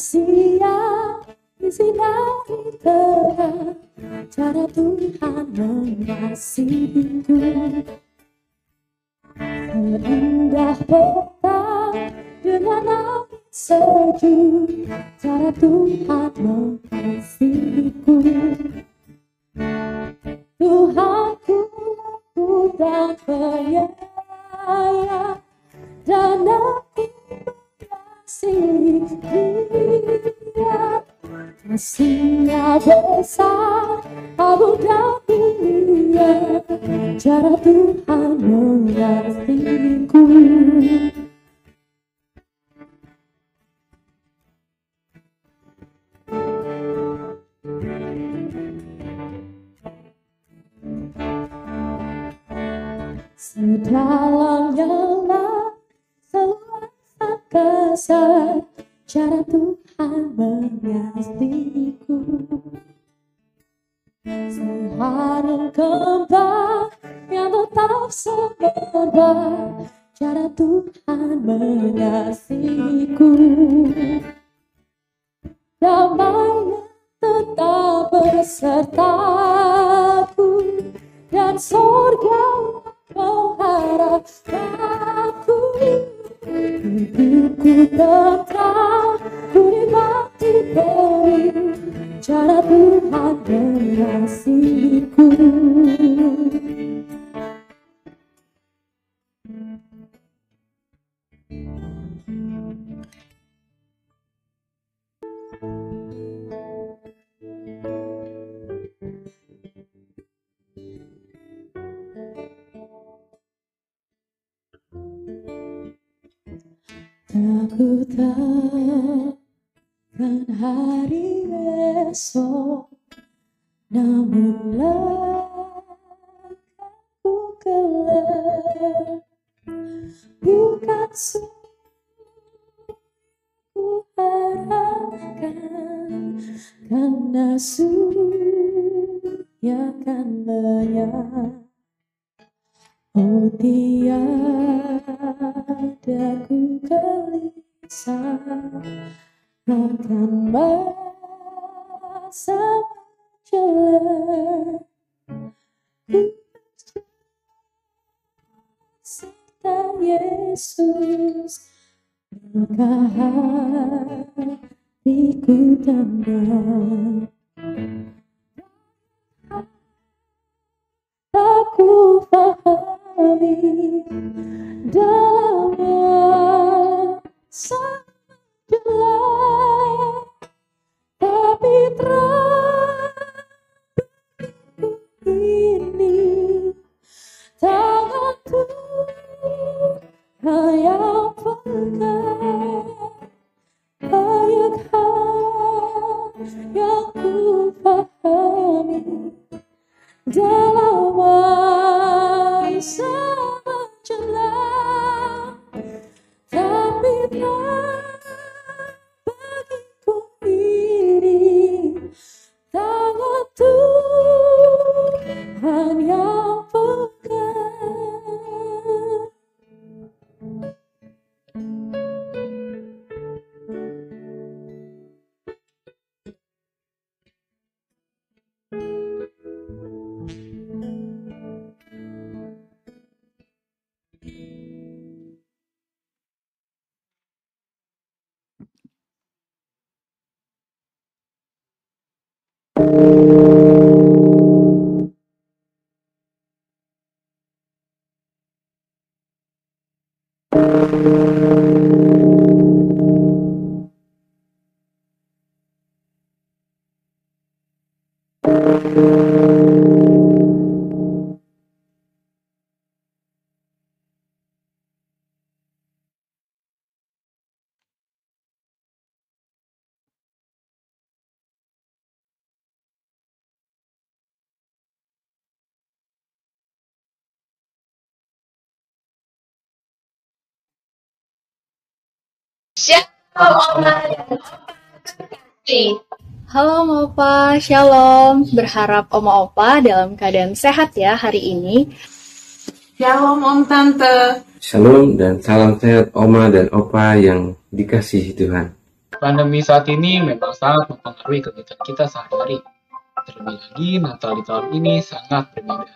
Siang disinari terang Cara Tuhan mengasihiku. Seindah petang dengan angin sejuk. Cara Tuhan mengasihiku. Tuhanku lembut dan penyayang Dan aku mengasihi dia Kasihnya besar, abu dan mulia Cara Tuhan mengasihiku Sedalam nyala seluas angkasa Cara Tuhan mengasihiku Seharum kembang yang tetap semerbak Cara Tuhan mengasihiku Damainya tetap besertaku Dan sorga mengharapkanku Hidupku ku nikmati beri Cara Tuhan mengasihiku Aku takkan hari esok Namun langkahku kelak Bukan ku harapkan Karena surya akan lenyap Oh tiada ku gelisah akan masa ku serta Yesus maka hatiku tenang aku pahami dalamnya sangat jelas tapi terang ini tangan Tuhan yang pegang banyak hal yang ku pahami dalam masa menjelang tapi tak bagiku ini tangan Tuhan yang pegang Shalom Oma dan Opa terkasih. Halo Oma Opa, Shalom. Berharap Oma Opa dalam keadaan sehat ya hari ini. Shalom Om Tante. Shalom dan salam sehat Oma dan Opa yang dikasihi Tuhan. Pandemi saat ini memang sangat mempengaruhi kegiatan kita sehari-hari. Terlebih lagi, Natal di tahun ini sangat berbeda.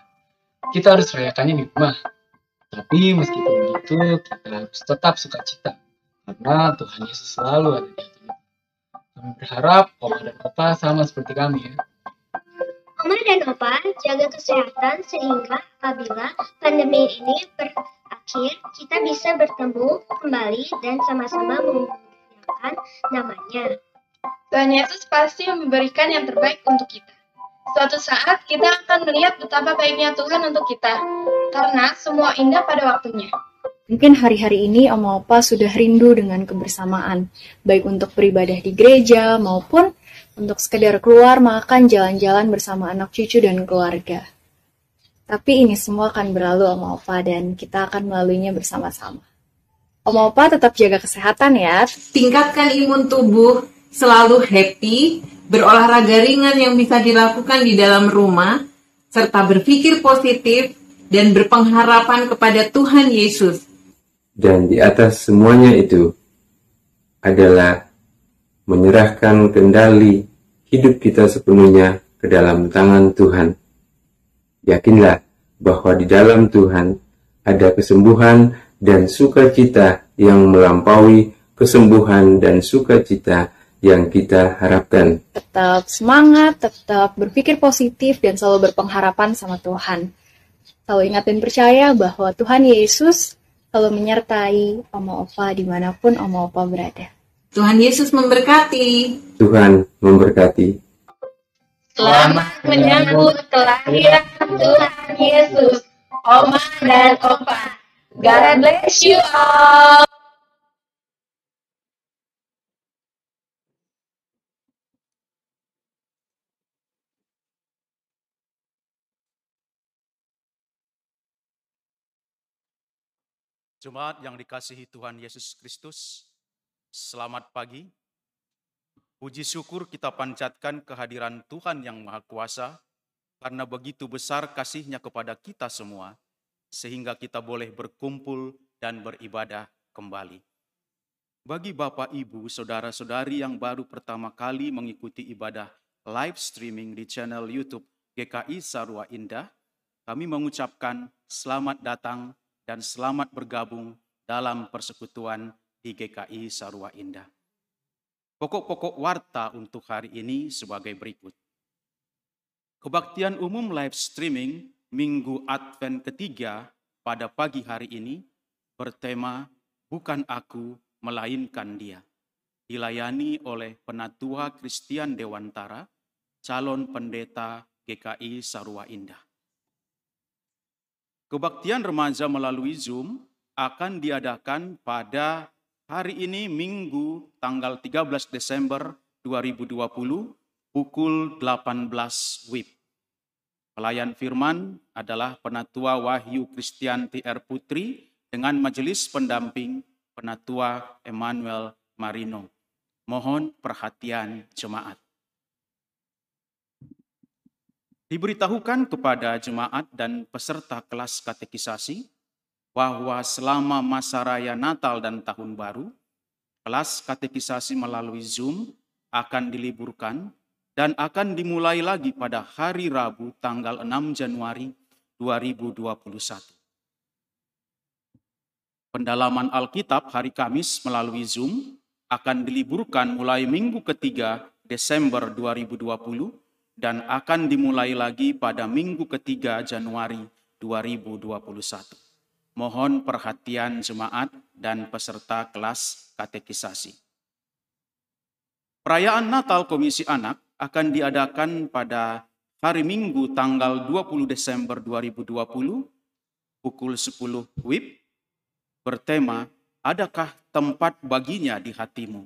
Kita harus rayakannya di rumah. Tapi meskipun begitu, kita harus tetap sukacita. Karena Tuhan Yesus selalu ada di hati kita. Kami berharap Oma dan Opa sama seperti kami ya. Oma dan Opa jaga kesehatan sehingga apabila pandemi ini berakhir, kita bisa bertemu kembali dan sama-sama memuliakan namanya. Tuhan Yesus pasti memberikan yang terbaik untuk kita. Suatu saat kita akan melihat betapa baiknya Tuhan untuk kita, karena semua indah pada waktunya. Mungkin hari-hari ini Oma Opa sudah rindu dengan kebersamaan, baik untuk beribadah di gereja maupun untuk sekedar keluar makan jalan-jalan bersama anak cucu dan keluarga. Tapi ini semua akan berlalu Oma Opa dan kita akan melaluinya bersama-sama. Oma Opa tetap jaga kesehatan ya. Tingkatkan imun tubuh, selalu happy, berolahraga ringan yang bisa dilakukan di dalam rumah, serta berpikir positif dan berpengharapan kepada Tuhan Yesus. Dan di atas semuanya itu adalah menyerahkan kendali hidup kita sepenuhnya ke dalam tangan Tuhan. Yakinlah bahwa di dalam Tuhan ada kesembuhan dan sukacita yang melampaui kesembuhan dan sukacita yang kita harapkan. Tetap semangat, tetap berpikir positif dan selalu berpengharapan sama Tuhan. Selalu ingat dan percaya bahwa Tuhan Yesus selalu menyertai Oma Opa di mana pun Oma Opa berada. Tuhan Yesus memberkati. Tuhan memberkati. Selamat menyambut kelahiran Tuhan Yesus, Oma dan Opa. God bless you all. Jemaat yang dikasihi Tuhan Yesus Kristus, selamat pagi. Puji syukur kita panjatkan kehadiran Tuhan yang Maha Kuasa, karena begitu besar kasihnya kepada kita semua, sehingga kita boleh berkumpul dan beribadah kembali. Bagi Bapak, Ibu, Saudara-saudari yang baru pertama kali mengikuti ibadah live streaming di channel YouTube GKI Sarwa Indah, kami mengucapkan selamat datang dan selamat bergabung dalam persekutuan di GKI Sarwa Indah. Pokok-pokok warta untuk hari ini sebagai berikut. Kebaktian umum live streaming Minggu Advent ketiga pada pagi hari ini bertema Bukan Aku, Melainkan Dia. Dilayani oleh Penatua Kristian Dewantara, calon pendeta GKI Sarwa Indah. Kebaktian remaja melalui Zoom akan diadakan pada hari ini Minggu tanggal 13 Desember 2020 pukul 18 WIB. Pelayan firman adalah Penatua Wahyu Kristian TR Putri dengan majelis pendamping Penatua Emmanuel Marino. Mohon perhatian jemaat. Diberitahukan kepada jemaat dan peserta kelas katekisasi bahwa selama masa raya Natal dan Tahun Baru, kelas katekisasi melalui Zoom akan diliburkan dan akan dimulai lagi pada hari Rabu tanggal 6 Januari 2021. Pendalaman Alkitab hari Kamis melalui Zoom akan diliburkan mulai minggu ketiga Desember 2020 dan akan dimulai lagi pada minggu ketiga Januari 2021. Mohon perhatian jemaat dan peserta kelas katekisasi. Perayaan Natal Komisi Anak akan diadakan pada hari Minggu tanggal 20 Desember 2020 pukul 10 WIB bertema Adakah tempat baginya di hatimu?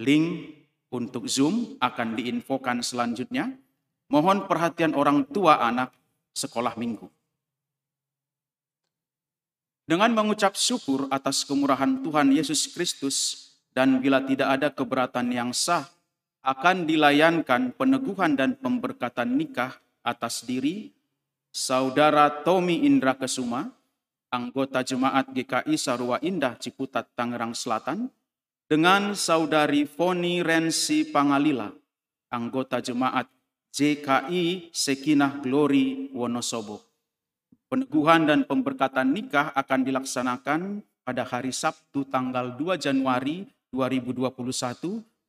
Link untuk Zoom akan diinfokan selanjutnya. Mohon perhatian orang tua anak sekolah minggu. Dengan mengucap syukur atas kemurahan Tuhan Yesus Kristus dan bila tidak ada keberatan yang sah, akan dilayankan peneguhan dan pemberkatan nikah atas diri Saudara Tommy Indra Kesuma, anggota jemaat GKI Sarua Indah Ciputat Tangerang Selatan, dengan saudari Foni Rensi Pangalila, anggota jemaat JKI Sekinah Glory Wonosobo. Peneguhan dan pemberkatan nikah akan dilaksanakan pada hari Sabtu tanggal 2 Januari 2021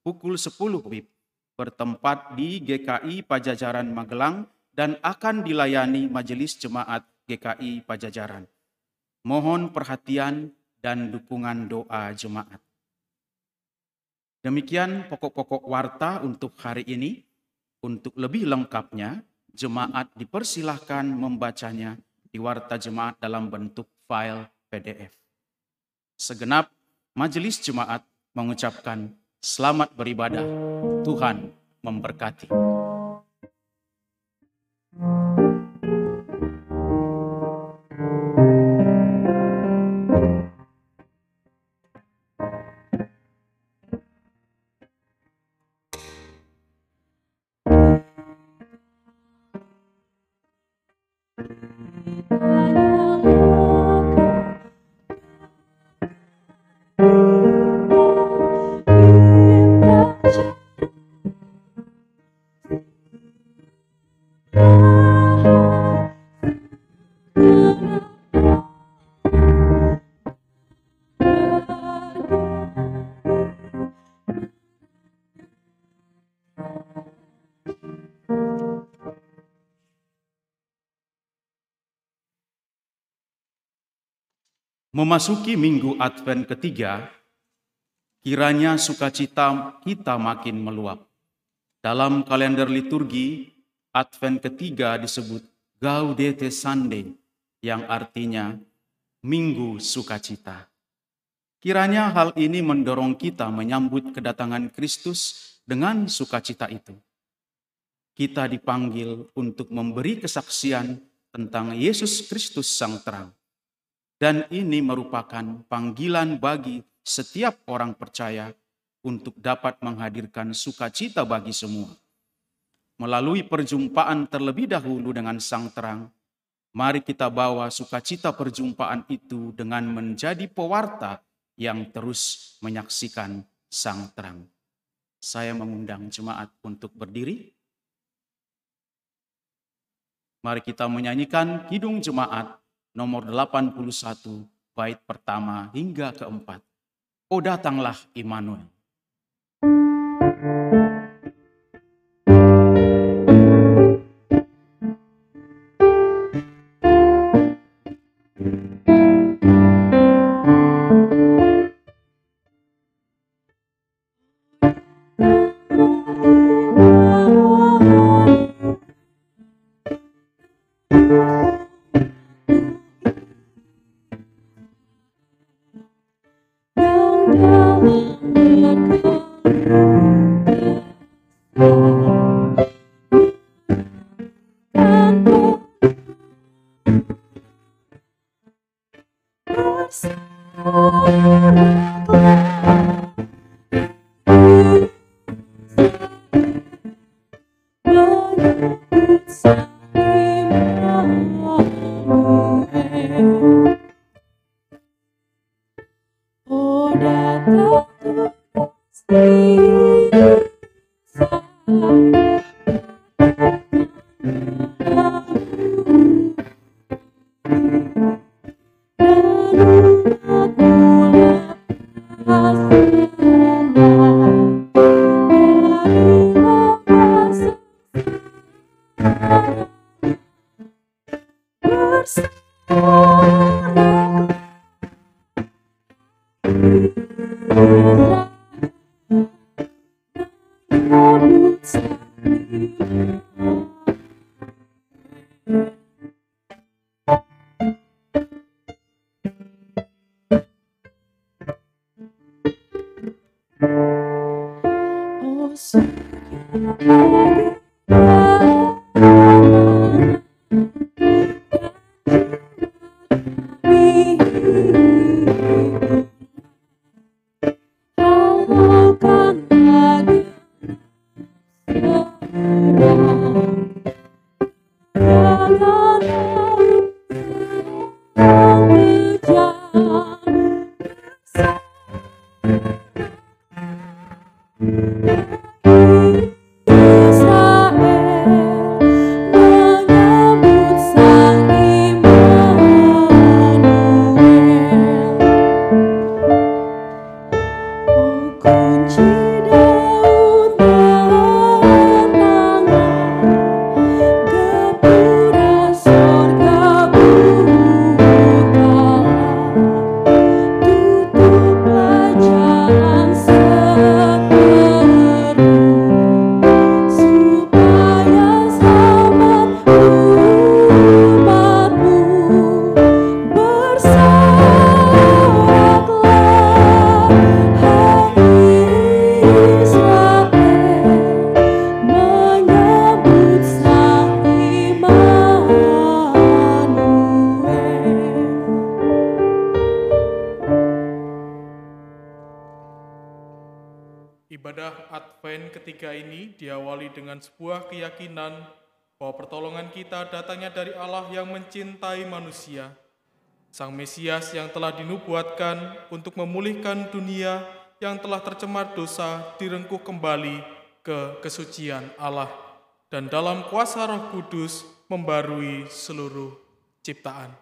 pukul 10 WIB bertempat di GKI Pajajaran Magelang dan akan dilayani Majelis Jemaat GKI Pajajaran. Mohon perhatian dan dukungan doa jemaat. Demikian pokok-pokok warta untuk hari ini. Untuk lebih lengkapnya, jemaat dipersilahkan membacanya di warta jemaat dalam bentuk file PDF. Segenap majelis jemaat mengucapkan selamat beribadah. Tuhan memberkati. Memasuki minggu Advent ketiga, kiranya sukacita kita makin meluap. Dalam kalender liturgi, Advent ketiga disebut Gaudete Sunday, yang artinya Minggu Sukacita. Kiranya hal ini mendorong kita menyambut kedatangan Kristus dengan sukacita itu. Kita dipanggil untuk memberi kesaksian tentang Yesus Kristus Sang Terang dan ini merupakan panggilan bagi setiap orang percaya untuk dapat menghadirkan sukacita bagi semua. Melalui perjumpaan terlebih dahulu dengan Sang Terang, mari kita bawa sukacita perjumpaan itu dengan menjadi pewarta yang terus menyaksikan Sang Terang. Saya mengundang jemaat untuk berdiri. Mari kita menyanyikan Kidung Jemaat nomor 81 bait pertama hingga keempat. Oh datanglah Immanuel. Mencintai manusia. Sang Mesias yang telah dinubuatkan untuk memulihkan dunia yang telah tercemar dosa direngkuh kembali ke kesucian Allah dan dalam kuasa Roh Kudus membarui seluruh ciptaan.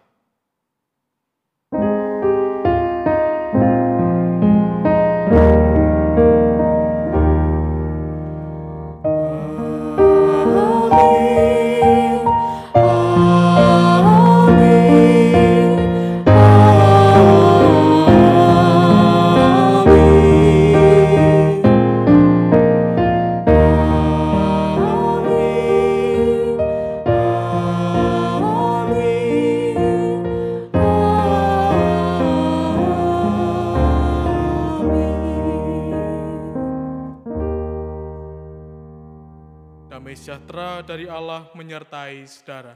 Dari Allah menyertai saudara.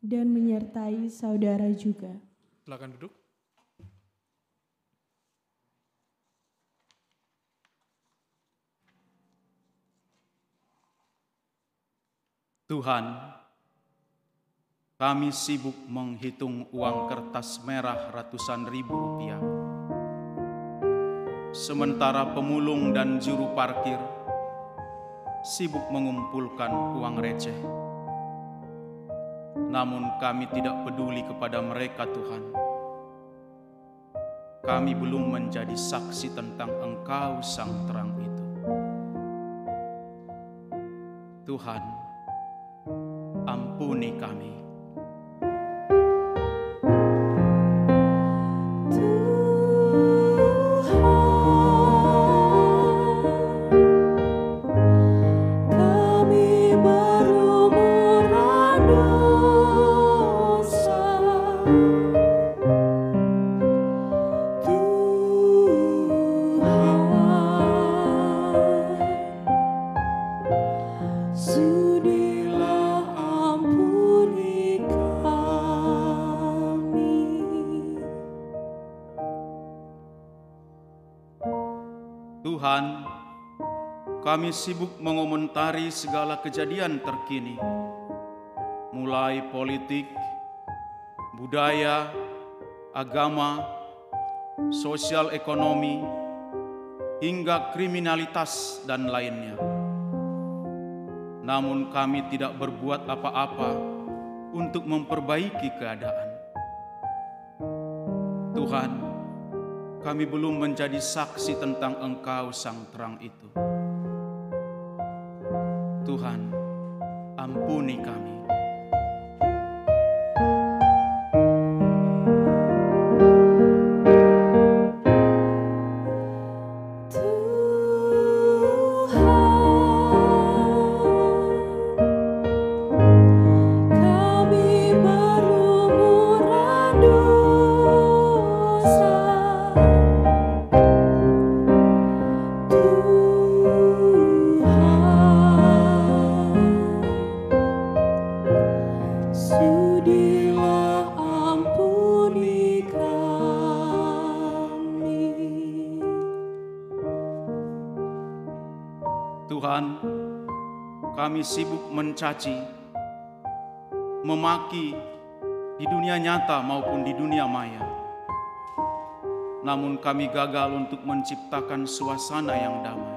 dan menyertai saudara juga. Silakan duduk. Tuhan, kami sibuk menghitung uang kertas merah ratusan ribu rupiah. Sementara pemulung dan juru parkir sibuk mengumpulkan uang receh. Namun kami tidak peduli kepada mereka Tuhan. Kami belum menjadi saksi tentang Engkau Sang Terang itu. Tuhan, ampuni kami. Kami sibuk mengomentari segala kejadian terkini, mulai politik, budaya, agama, sosial ekonomi, hingga kriminalitas dan lainnya. Namun kami tidak berbuat apa-apa untuk memperbaiki keadaan. Tuhan, kami belum menjadi saksi tentang Engkau Sang Terang itu. Tuhan, ampuni kami. Kami sibuk mencaci, memaki di dunia nyata maupun di dunia maya. Namun kami gagal untuk menciptakan suasana yang damai.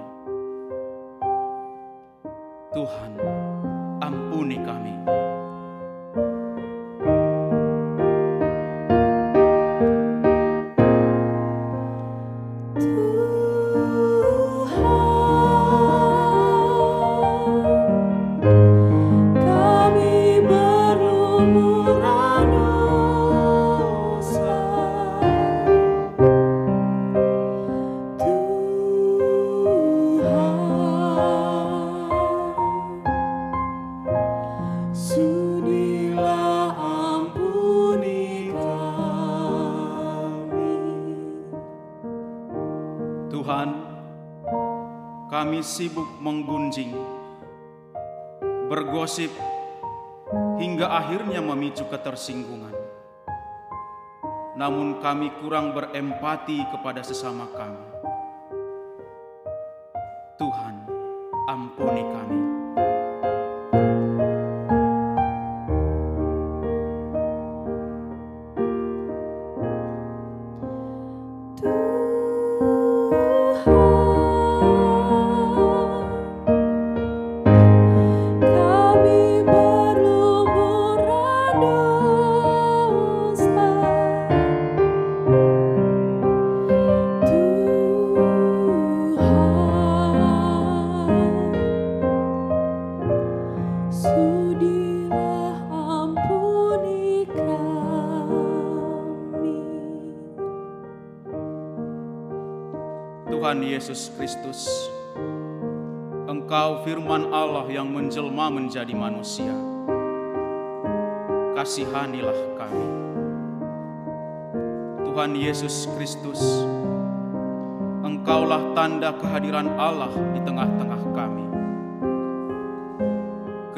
Sibuk menggunjing, bergosip, hingga akhirnya memicu ketersinggungan. Namun kami kurang berempati kepada sesama kami. Tuhan, ampuni kami. Yesus Kristus, Engkau firman Allah yang menjelma menjadi manusia. Kasihanilah kami. Tuhan Yesus Kristus, Engkaulah tanda kehadiran Allah di tengah-tengah kami.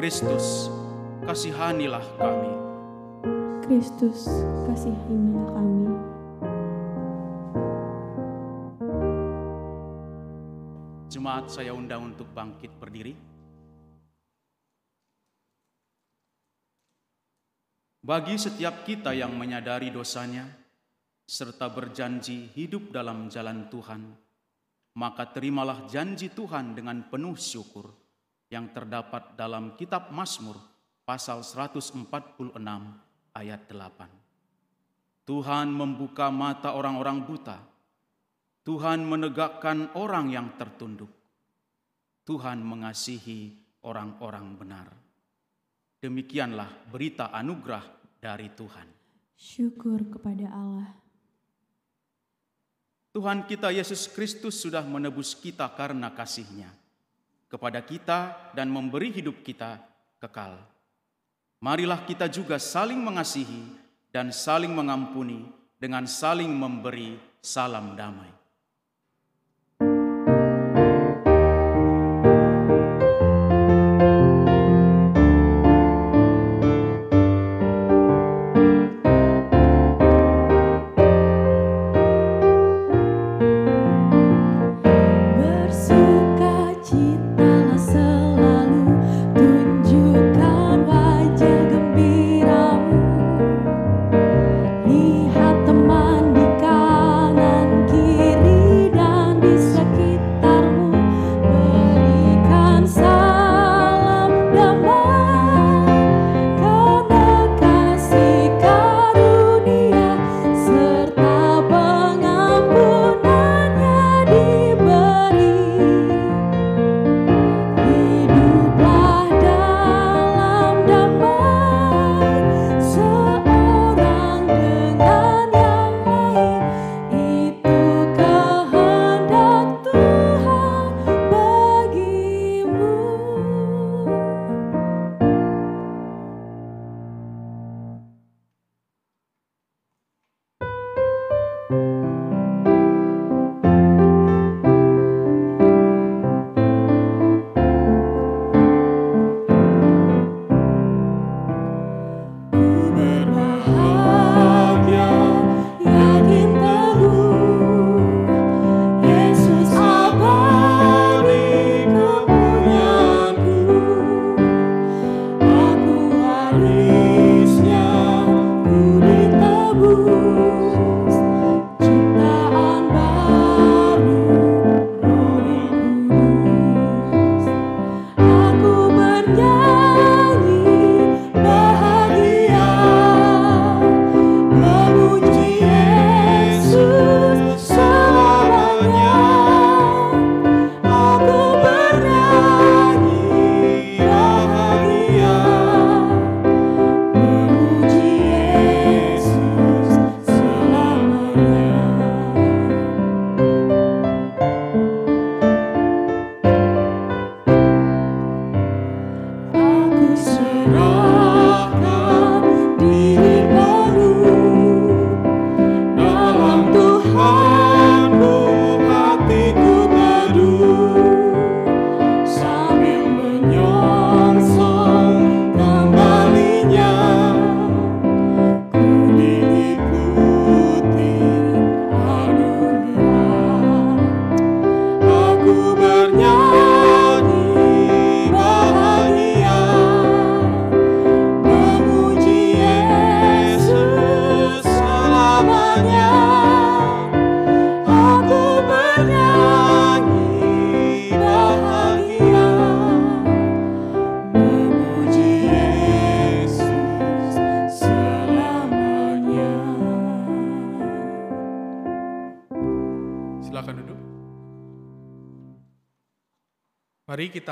Kristus, kasihanilah kami. Kristus kasihanilah kami Jemaat saya undang untuk bangkit berdiri. Bagi setiap kita yang menyadari dosanya, serta berjanji hidup dalam jalan Tuhan, maka terimalah janji Tuhan dengan penuh syukur yang terdapat dalam kitab Mazmur pasal 146 ayat 8. Tuhan membuka mata orang-orang buta, Tuhan menegakkan orang yang tertunduk. Tuhan mengasihi orang-orang benar. Demikianlah berita anugerah dari Tuhan. Syukur kepada Allah Tuhan kita Yesus Kristus sudah menebus kita karena kasihnya kepada kita dan memberi hidup kita kekal. Marilah kita juga saling mengasihi dan saling mengampuni dengan saling memberi salam damai.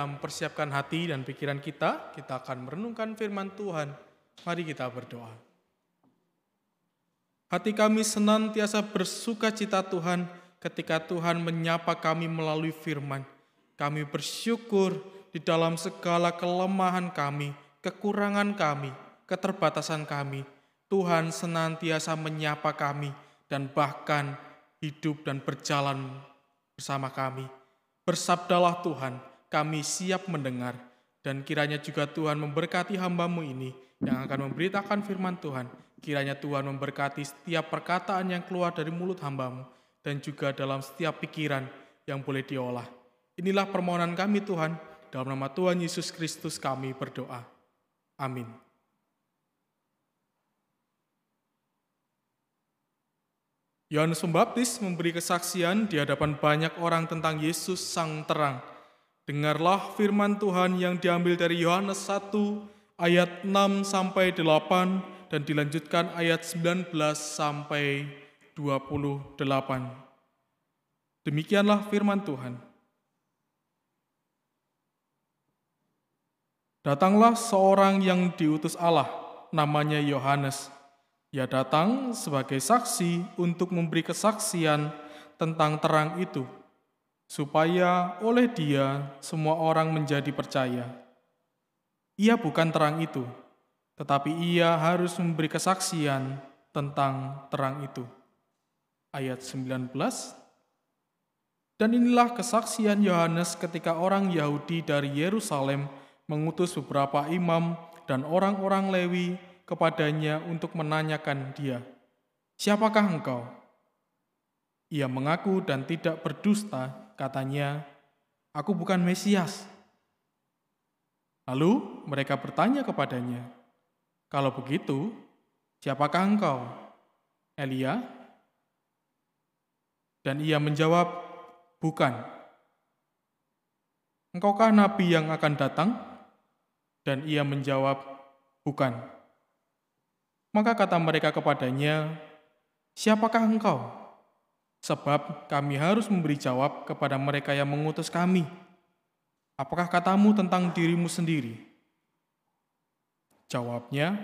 Mempersiapkan hati dan pikiran kita. Kita akan merenungkan firman Tuhan. Mari kita berdoa. Hati kami senantiasa bersuka cita Tuhan ketika Tuhan menyapa kami melalui firman. Kami bersyukur di dalam segala kelemahan kami, kekurangan kami, keterbatasan kami. Tuhan senantiasa menyapa kami dan bahkan hidup dan berjalan bersama kami. Bersabdalah Tuhan, kami siap mendengar, dan kiranya juga Tuhan memberkati hambamu ini yang akan memberitakan firman Tuhan. Kiranya Tuhan memberkati setiap perkataan yang keluar dari mulut hambamu, dan juga dalam setiap pikiran yang boleh diolah. Inilah permohonan kami Tuhan, dalam nama Tuhan Yesus Kristus kami berdoa. Amin. Yohanes Pembaptis memberi kesaksian di hadapan banyak orang tentang Yesus Sang Terang. Dengarlah firman Tuhan yang diambil dari Yohanes 1 ayat 6 sampai 8 dan dilanjutkan ayat 19 sampai 28. Demikianlah firman Tuhan. Datanglah seorang yang diutus Allah, namanya Yohanes. Ia datang sebagai saksi untuk memberi kesaksian tentang terang itu, supaya oleh dia semua orang menjadi percaya. Ia bukan terang itu, tetapi ia harus memberi kesaksian tentang terang itu. Ayat 19 Dan inilah kesaksian Yohanes ketika orang Yahudi dari Yerusalem mengutus beberapa imam dan orang-orang Lewi kepadanya untuk menanyakan dia, "Siapakah engkau?" Ia mengaku dan tidak berdusta, katanya, "Aku bukan Mesias." Lalu mereka bertanya kepadanya, "Kalau begitu, siapakah engkau?" Elia. Dan ia menjawab, "Bukan." Engkaukah nabi yang akan datang? Dan ia menjawab, "Bukan." Maka kata mereka kepadanya, "Siapakah engkau?" Sebab kami harus memberi jawab kepada mereka yang mengutus kami. Apakah katamu tentang dirimu sendiri? Jawabnya,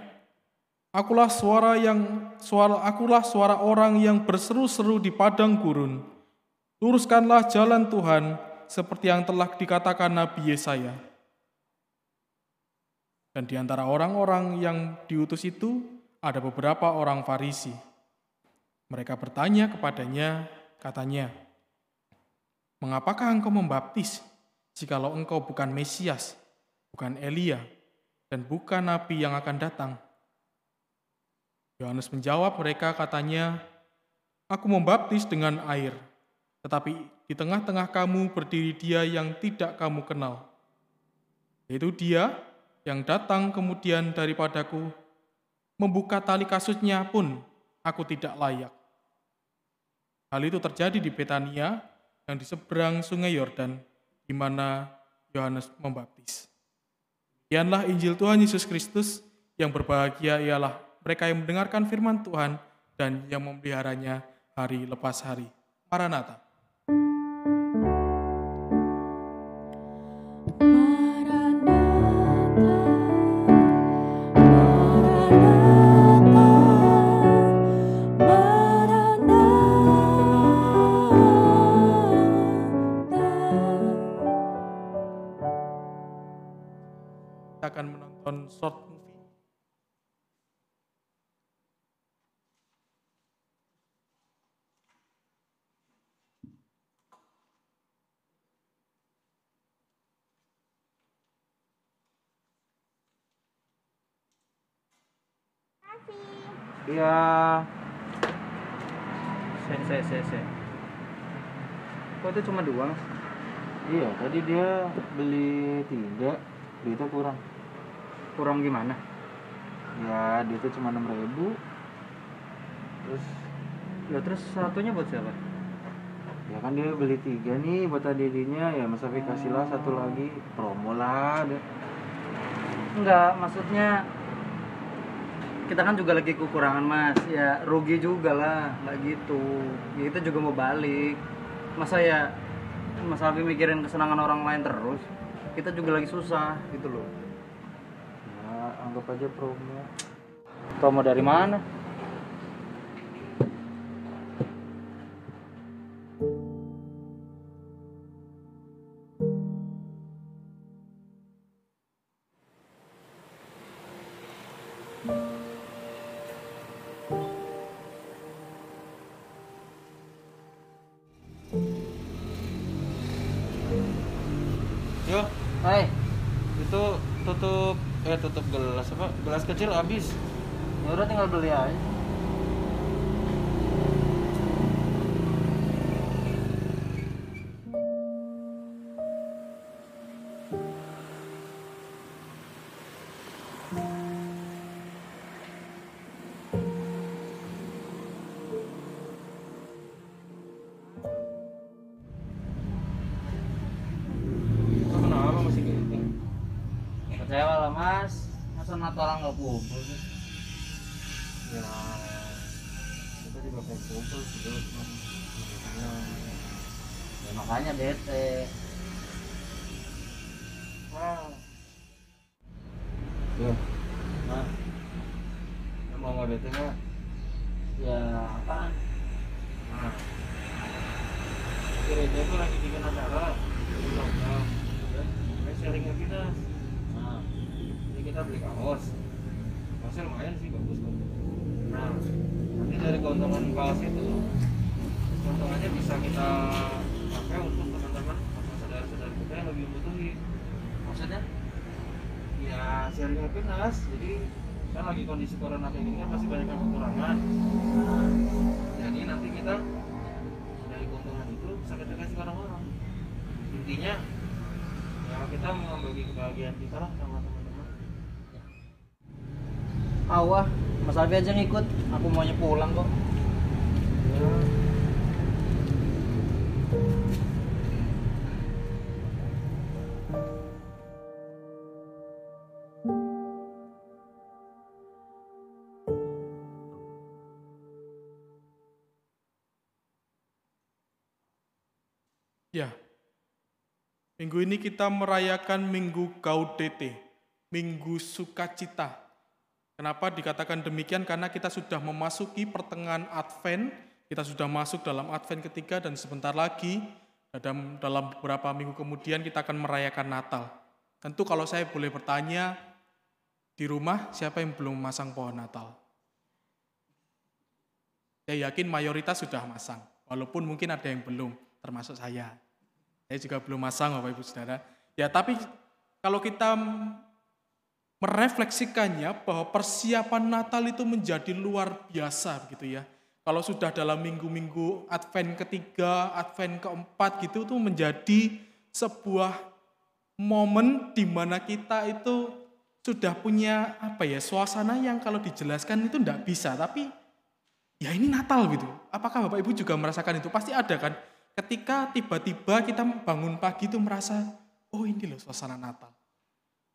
Akulah suara yang suara akulah suara orang yang berseru-seru di padang gurun. Luruskanlah jalan Tuhan seperti yang telah dikatakan Nabi Yesaya. Dan di antara orang-orang yang diutus itu ada beberapa orang Farisi. Mereka bertanya kepadanya, katanya, "Mengapakah engkau membaptis jikalau engkau bukan Mesias, bukan Elia, dan bukan nabi yang akan datang?" Yohanes menjawab mereka katanya, Aku membaptis dengan air, tetapi di tengah-tengah kamu berdiri dia yang tidak kamu kenal. Yaitu dia yang datang kemudian daripadaku, membuka tali kasutnya pun aku tidak layak. Hal itu terjadi di Betania yang di seberang sungai Yordan, di mana Yohanes membaptis. Demikianlah Injil Tuhan Yesus Kristus yang berbahagia ialah mereka yang mendengarkan firman Tuhan dan yang memeliharanya hari lepas hari. Maranatha. Short movie Iya. Se, se, se, se. Kok itu cuma dua? Mas? Iya, tadi dia beli tiga, duitnya kurang. Kurang gimana? Ya, duitnya cuma enam ribu. Terus, Ya terus satunya buat siapa? ya kan dia beli tiga nih buat adiknya, ya masa kasih lah satu lagi promo lah. Deh. Enggak, maksudnya kita kan juga lagi kekurangan mas ya rugi juga lah nggak gitu ya, kita juga mau balik masa ya Mas Alfi mikirin kesenangan orang lain terus kita juga lagi susah gitu loh anggap aja promo. promo dari mana? Yo, Hai. Itu tutup eh tutup gelas apa? Gelas kecil habis. ya udah tinggal beli aja Alfi aja ngikut aku maunya pulang kok Ya. Minggu ini kita merayakan Minggu Gaudete, Minggu Sukacita. Kenapa dikatakan demikian? Karena kita sudah memasuki pertengahan Advent, kita sudah masuk dalam Advent ketiga dan sebentar lagi dalam dalam beberapa minggu kemudian kita akan merayakan Natal. Tentu kalau saya boleh bertanya di rumah siapa yang belum masang pohon Natal? Saya yakin mayoritas sudah masang, walaupun mungkin ada yang belum, termasuk saya. Saya juga belum masang Bapak Ibu Saudara. Ya, tapi kalau kita merefleksikannya bahwa persiapan Natal itu menjadi luar biasa gitu ya. Kalau sudah dalam minggu-minggu Advent ketiga, Advent keempat gitu itu menjadi sebuah momen di mana kita itu sudah punya apa ya suasana yang kalau dijelaskan itu tidak bisa tapi ya ini Natal gitu. Apakah Bapak Ibu juga merasakan itu? Pasti ada kan. Ketika tiba-tiba kita bangun pagi itu merasa, oh ini loh suasana Natal.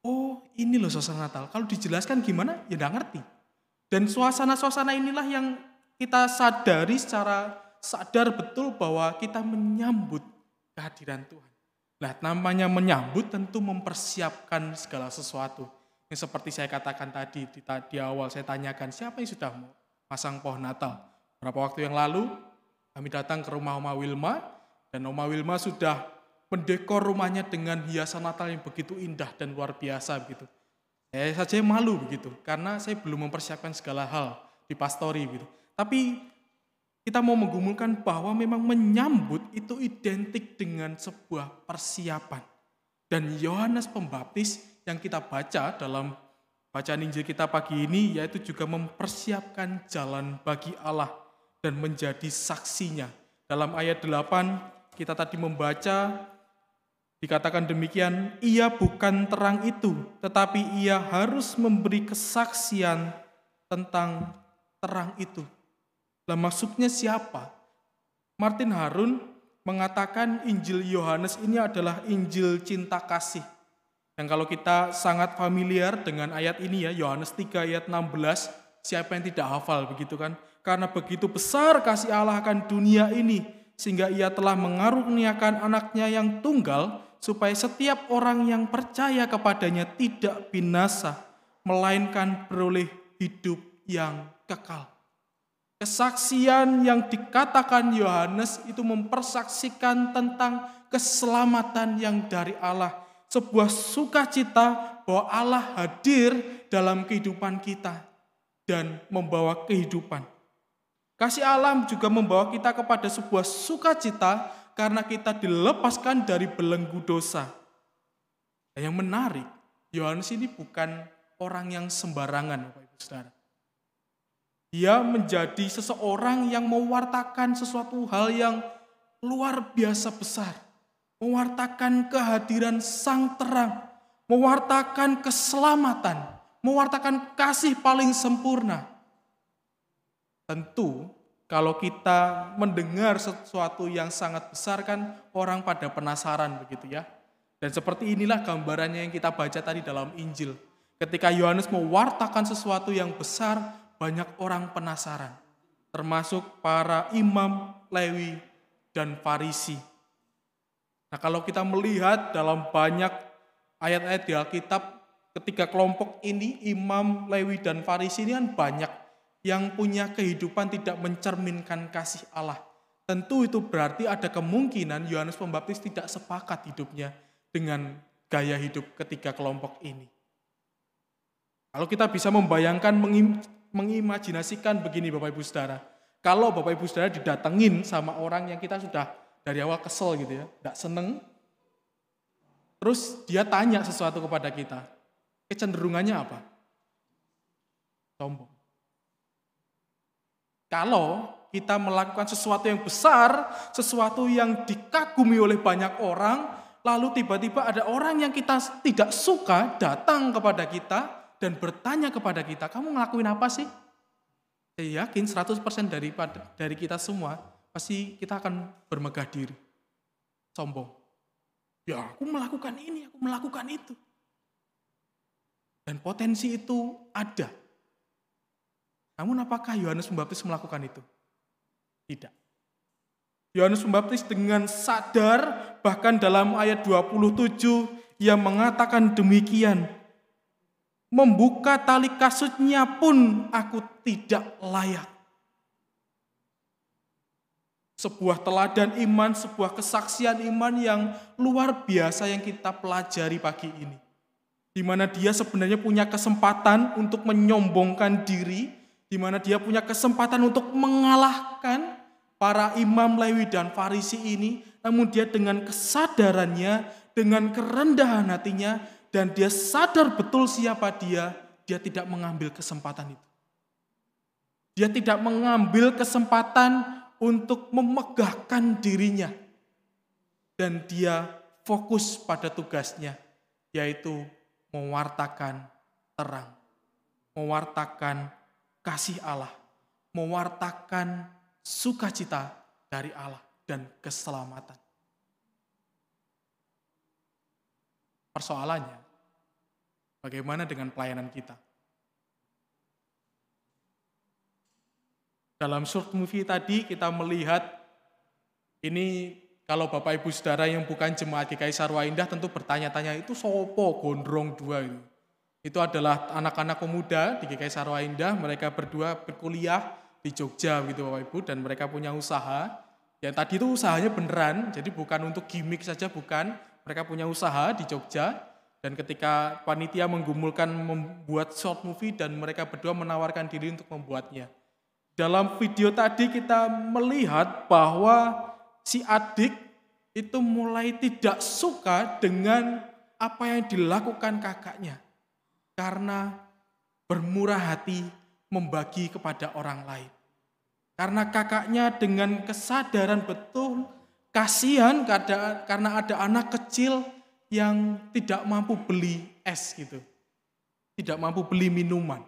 Oh ini loh suasana Natal. Kalau dijelaskan gimana? Ya tidak ngerti. Dan suasana-suasana inilah yang kita sadari secara sadar betul bahwa kita menyambut kehadiran Tuhan. Nah namanya menyambut tentu mempersiapkan segala sesuatu. Yang seperti saya katakan tadi di, di awal saya tanyakan siapa yang sudah pasang pohon Natal. Berapa waktu yang lalu kami datang ke rumah Oma Wilma dan Oma Wilma sudah mendekor rumahnya dengan hiasan Natal yang begitu indah dan luar biasa begitu. Saya saja malu begitu karena saya belum mempersiapkan segala hal di pastori gitu. Tapi kita mau menggumulkan bahwa memang menyambut itu identik dengan sebuah persiapan. Dan Yohanes Pembaptis yang kita baca dalam bacaan Injil kita pagi ini yaitu juga mempersiapkan jalan bagi Allah dan menjadi saksinya. Dalam ayat 8 kita tadi membaca dikatakan demikian, ia bukan terang itu, tetapi ia harus memberi kesaksian tentang terang itu. Lah maksudnya siapa? Martin Harun mengatakan Injil Yohanes ini adalah Injil cinta kasih. Yang kalau kita sangat familiar dengan ayat ini ya, Yohanes 3 ayat 16, siapa yang tidak hafal begitu kan? Karena begitu besar kasih Allah akan dunia ini, sehingga ia telah mengaruniakan anaknya yang tunggal, supaya setiap orang yang percaya kepadanya tidak binasa, melainkan beroleh hidup yang kekal. Kesaksian yang dikatakan Yohanes itu mempersaksikan tentang keselamatan yang dari Allah. Sebuah sukacita bahwa Allah hadir dalam kehidupan kita dan membawa kehidupan. Kasih Allah juga membawa kita kepada sebuah sukacita karena kita dilepaskan dari belenggu dosa. Dan yang menarik, Yohanes ini bukan orang yang sembarangan, Bapak Ibu Saudara. Dia menjadi seseorang yang mewartakan sesuatu hal yang luar biasa besar. Mewartakan kehadiran sang terang. Mewartakan keselamatan. Mewartakan kasih paling sempurna. Tentu kalau kita mendengar sesuatu yang sangat besar kan orang pada penasaran begitu ya. Dan seperti inilah gambarannya yang kita baca tadi dalam Injil. Ketika Yohanes mewartakan sesuatu yang besar, banyak orang penasaran, termasuk para imam, Lewi, dan Farisi. Nah, kalau kita melihat dalam banyak ayat-ayat di Alkitab, ketika kelompok ini, imam, Lewi, dan Farisi ini kan banyak yang punya kehidupan tidak mencerminkan kasih Allah. Tentu itu berarti ada kemungkinan Yohanes Pembaptis tidak sepakat hidupnya dengan gaya hidup ketiga kelompok ini. Kalau kita bisa membayangkan mengimajinasikan begini Bapak Ibu Saudara. Kalau Bapak Ibu Saudara didatengin sama orang yang kita sudah dari awal kesel gitu ya, tidak seneng, terus dia tanya sesuatu kepada kita, kecenderungannya apa? Sombong. Kalau kita melakukan sesuatu yang besar, sesuatu yang dikagumi oleh banyak orang, lalu tiba-tiba ada orang yang kita tidak suka datang kepada kita, dan bertanya kepada kita, kamu ngelakuin apa sih? Saya yakin 100% dari, dari kita semua, pasti kita akan bermegah diri. Sombong. Ya aku melakukan ini, aku melakukan itu. Dan potensi itu ada. Namun apakah Yohanes Pembaptis melakukan itu? Tidak. Yohanes Pembaptis dengan sadar bahkan dalam ayat 27 ia mengatakan demikian membuka tali kasutnya pun aku tidak layak. Sebuah teladan iman, sebuah kesaksian iman yang luar biasa yang kita pelajari pagi ini. Di mana dia sebenarnya punya kesempatan untuk menyombongkan diri, di mana dia punya kesempatan untuk mengalahkan para imam Lewi dan Farisi ini, namun dia dengan kesadarannya, dengan kerendahan hatinya, dan dia sadar betul siapa dia, dia tidak mengambil kesempatan itu. Dia tidak mengambil kesempatan untuk memegahkan dirinya. Dan dia fokus pada tugasnya, yaitu mewartakan terang, mewartakan kasih Allah, mewartakan sukacita dari Allah dan keselamatan. Persoalannya, Bagaimana dengan pelayanan kita? Dalam short movie tadi kita melihat ini kalau Bapak Ibu Saudara yang bukan jemaat GKI Sarwa Indah tentu bertanya-tanya itu sopo gondrong dua itu. Itu adalah anak-anak pemuda di GKI Sarwa Indah, mereka berdua berkuliah di Jogja gitu Bapak Ibu dan mereka punya usaha. Yang tadi itu usahanya beneran, jadi bukan untuk gimmick saja bukan. Mereka punya usaha di Jogja dan ketika panitia menggumulkan membuat short movie dan mereka berdua menawarkan diri untuk membuatnya. Dalam video tadi kita melihat bahwa si adik itu mulai tidak suka dengan apa yang dilakukan kakaknya. Karena bermurah hati membagi kepada orang lain. Karena kakaknya dengan kesadaran betul kasihan karena ada anak kecil yang tidak mampu beli es gitu. Tidak mampu beli minuman.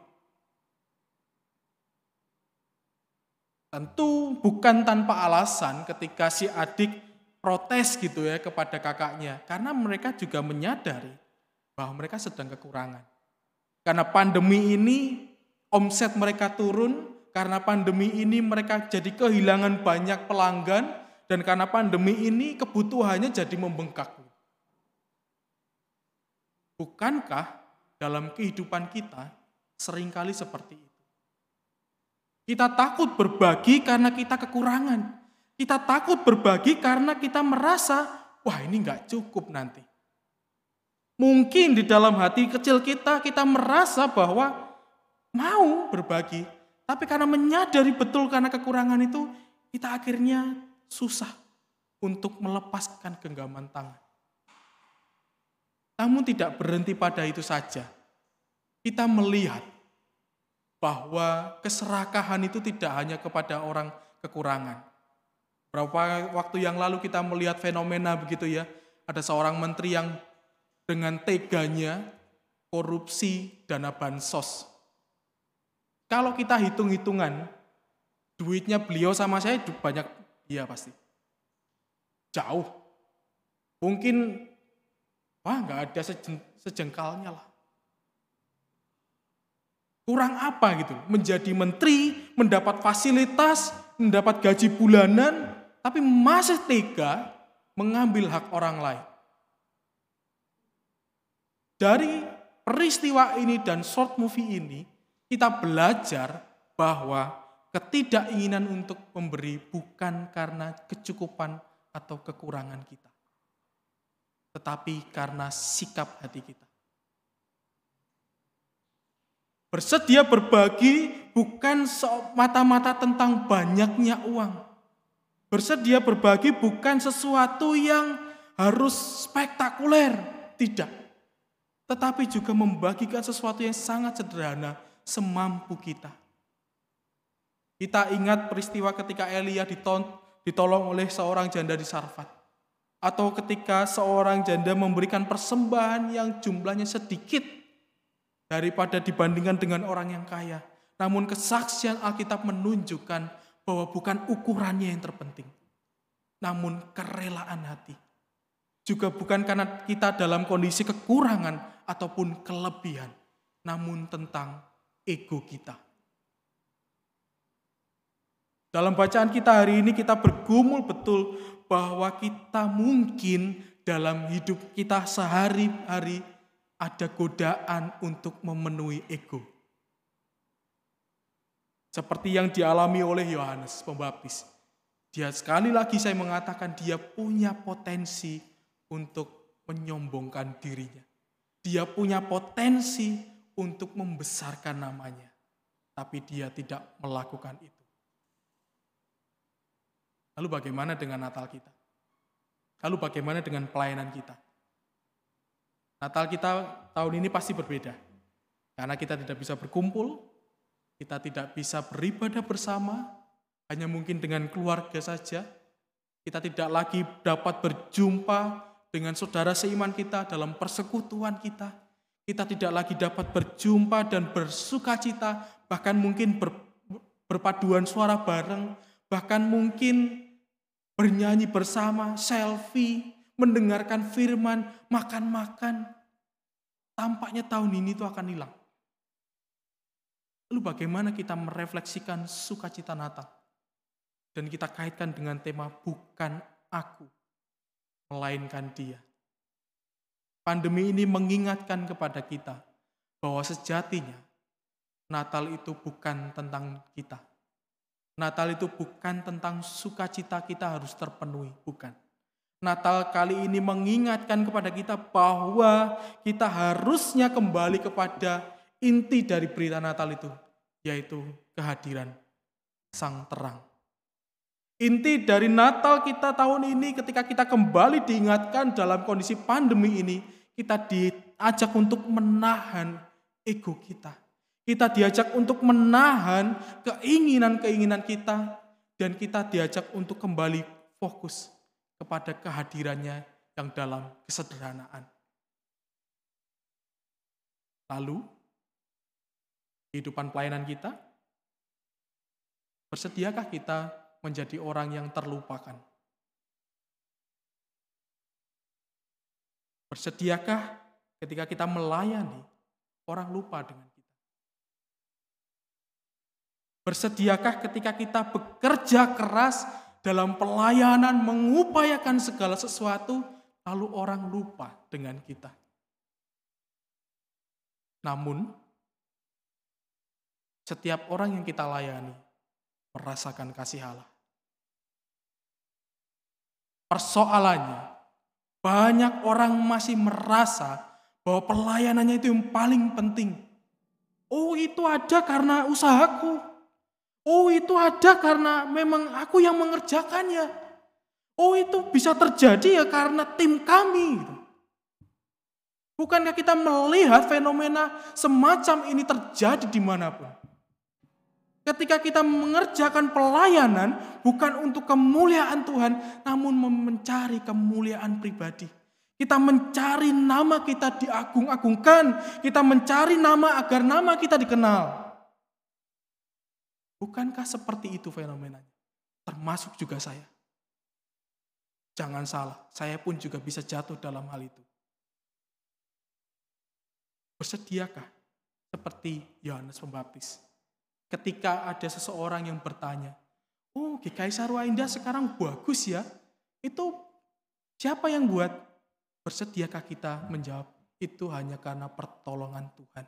Tentu bukan tanpa alasan ketika si adik protes gitu ya kepada kakaknya. Karena mereka juga menyadari bahwa mereka sedang kekurangan. Karena pandemi ini omset mereka turun, karena pandemi ini mereka jadi kehilangan banyak pelanggan, dan karena pandemi ini kebutuhannya jadi membengkak. Bukankah dalam kehidupan kita sering kali seperti itu? Kita takut berbagi karena kita kekurangan. Kita takut berbagi karena kita merasa, wah ini nggak cukup nanti. Mungkin di dalam hati kecil kita, kita merasa bahwa mau berbagi. Tapi karena menyadari betul karena kekurangan itu, kita akhirnya susah untuk melepaskan genggaman tangan. Namun tidak berhenti pada itu saja. Kita melihat bahwa keserakahan itu tidak hanya kepada orang kekurangan. Berapa waktu yang lalu kita melihat fenomena begitu ya, ada seorang menteri yang dengan teganya korupsi dana bansos. Kalau kita hitung-hitungan, duitnya beliau sama saya banyak, iya pasti. Jauh. Mungkin Wah, nggak ada sejengkalnya lah. Kurang apa gitu? Menjadi menteri, mendapat fasilitas, mendapat gaji bulanan, tapi masih tega mengambil hak orang lain. Dari peristiwa ini dan short movie ini, kita belajar bahwa ketidakinginan untuk memberi bukan karena kecukupan atau kekurangan kita tetapi karena sikap hati kita. Bersedia berbagi bukan mata-mata tentang banyaknya uang. Bersedia berbagi bukan sesuatu yang harus spektakuler, tidak. Tetapi juga membagikan sesuatu yang sangat sederhana, semampu kita. Kita ingat peristiwa ketika Elia ditolong oleh seorang janda di Sarfat. Atau ketika seorang janda memberikan persembahan yang jumlahnya sedikit daripada dibandingkan dengan orang yang kaya. Namun kesaksian Alkitab menunjukkan bahwa bukan ukurannya yang terpenting. Namun kerelaan hati. Juga bukan karena kita dalam kondisi kekurangan ataupun kelebihan. Namun tentang ego kita. Dalam bacaan kita hari ini kita bergumul betul bahwa kita mungkin dalam hidup kita sehari-hari ada godaan untuk memenuhi ego. Seperti yang dialami oleh Yohanes Pembaptis. Dia sekali lagi saya mengatakan dia punya potensi untuk menyombongkan dirinya. Dia punya potensi untuk membesarkan namanya. Tapi dia tidak melakukan itu. Lalu bagaimana dengan Natal kita? Lalu bagaimana dengan pelayanan kita? Natal kita tahun ini pasti berbeda. Karena kita tidak bisa berkumpul, kita tidak bisa beribadah bersama, hanya mungkin dengan keluarga saja. Kita tidak lagi dapat berjumpa dengan saudara seiman kita dalam persekutuan kita. Kita tidak lagi dapat berjumpa dan bersuka cita, bahkan mungkin ber, berpaduan suara bareng, bahkan mungkin bernyanyi bersama, selfie, mendengarkan firman, makan-makan. Tampaknya tahun ini itu akan hilang. Lalu bagaimana kita merefleksikan sukacita Natal? Dan kita kaitkan dengan tema bukan aku, melainkan dia. Pandemi ini mengingatkan kepada kita bahwa sejatinya Natal itu bukan tentang kita, Natal itu bukan tentang sukacita kita harus terpenuhi, bukan. Natal kali ini mengingatkan kepada kita bahwa kita harusnya kembali kepada inti dari berita Natal itu, yaitu kehadiran Sang Terang. Inti dari Natal kita tahun ini ketika kita kembali diingatkan dalam kondisi pandemi ini, kita diajak untuk menahan ego kita kita diajak untuk menahan keinginan-keinginan kita dan kita diajak untuk kembali fokus kepada kehadirannya yang dalam kesederhanaan. Lalu, kehidupan pelayanan kita, bersediakah kita menjadi orang yang terlupakan? Bersediakah ketika kita melayani, orang lupa dengan Bersediakah ketika kita bekerja keras dalam pelayanan mengupayakan segala sesuatu, lalu orang lupa dengan kita. Namun, setiap orang yang kita layani merasakan kasih Allah. Persoalannya, banyak orang masih merasa bahwa pelayanannya itu yang paling penting. Oh, itu ada karena usahaku. Oh, itu ada karena memang aku yang mengerjakannya. Oh, itu bisa terjadi ya karena tim kami. Bukankah kita melihat fenomena semacam ini terjadi di mana pun? Ketika kita mengerjakan pelayanan bukan untuk kemuliaan Tuhan, namun mencari kemuliaan pribadi. Kita mencari nama kita diagung-agungkan, kita mencari nama agar nama kita dikenal. Bukankah seperti itu fenomenanya? Termasuk juga saya. Jangan salah, saya pun juga bisa jatuh dalam hal itu. Bersediakah seperti Yohanes Pembaptis? Ketika ada seseorang yang bertanya, oh GKI Sarwa Indah sekarang bagus ya, itu siapa yang buat? Bersediakah kita menjawab, itu hanya karena pertolongan Tuhan.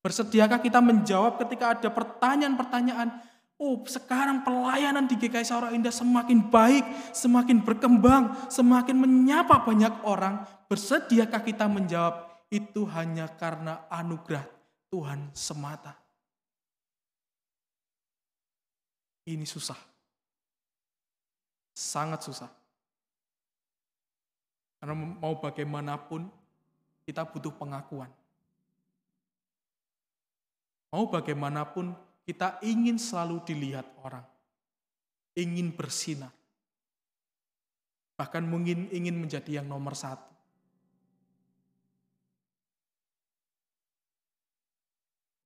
Bersediakah kita menjawab ketika ada pertanyaan-pertanyaan, oh sekarang pelayanan di GKI Saura Indah semakin baik, semakin berkembang, semakin menyapa banyak orang. Bersediakah kita menjawab, itu hanya karena anugerah Tuhan semata. Ini susah. Sangat susah. Karena mau bagaimanapun kita butuh pengakuan. Mau bagaimanapun kita ingin selalu dilihat orang. Ingin bersinar. Bahkan mungkin ingin menjadi yang nomor satu.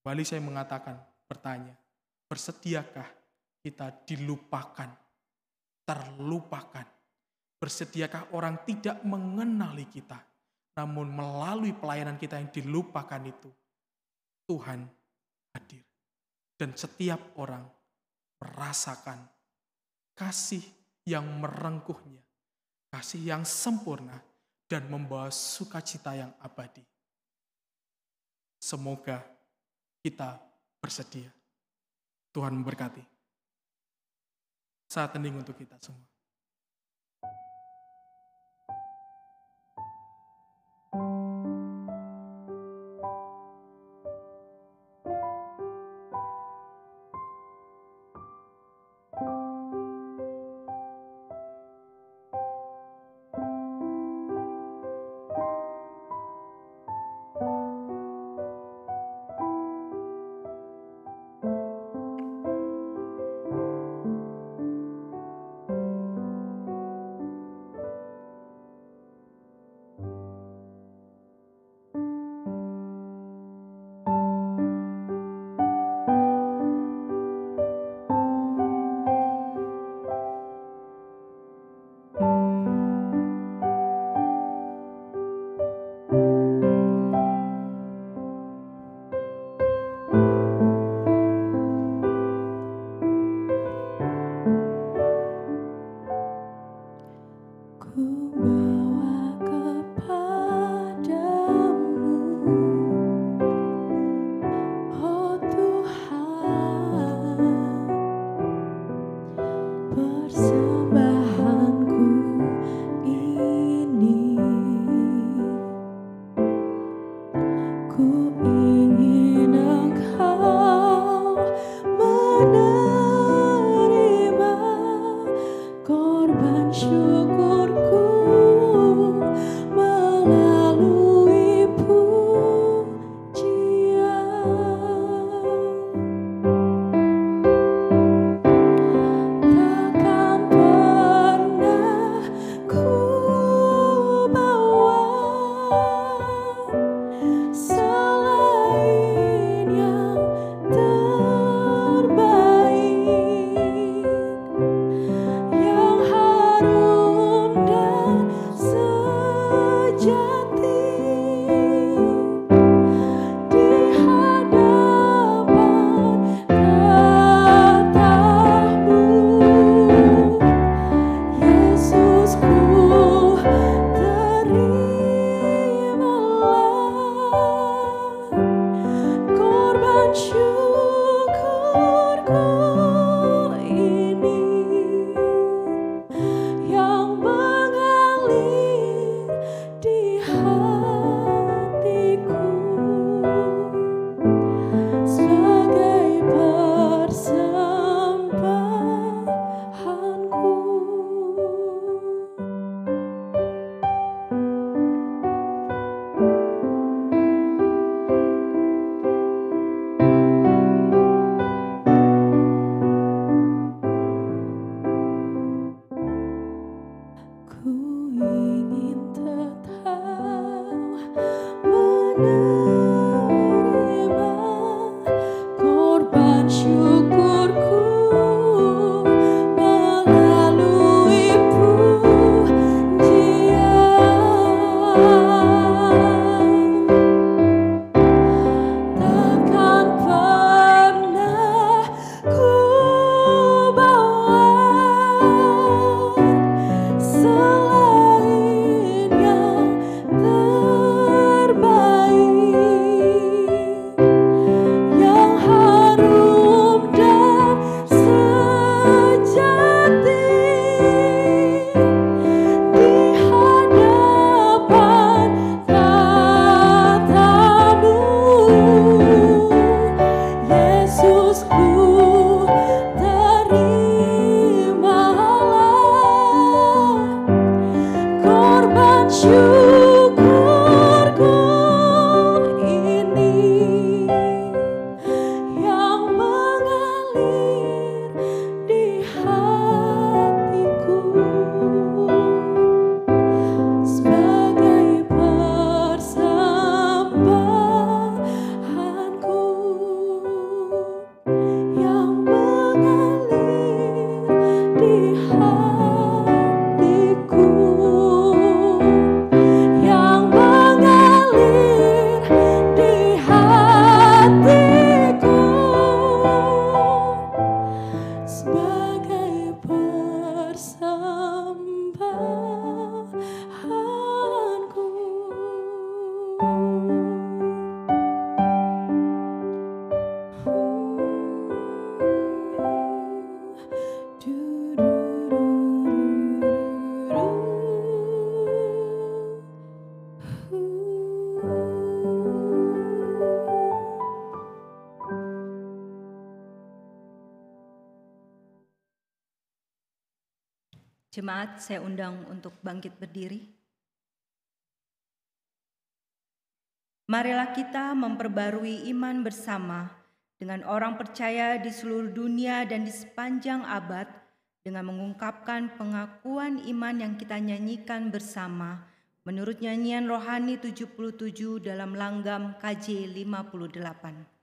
Kembali saya mengatakan, bertanya, bersediakah kita dilupakan, terlupakan? Bersediakah orang tidak mengenali kita, namun melalui pelayanan kita yang dilupakan itu, Tuhan hadir. Dan setiap orang merasakan kasih yang merengkuhnya, kasih yang sempurna, dan membawa sukacita yang abadi. Semoga kita bersedia. Tuhan memberkati. Saat hening untuk kita semua. back. Jemaat saya undang untuk bangkit berdiri. Marilah kita memperbarui iman bersama dengan orang percaya di seluruh dunia dan di sepanjang abad dengan mengungkapkan pengakuan iman yang kita nyanyikan bersama menurut nyanyian rohani 77 dalam langgam KJ 58.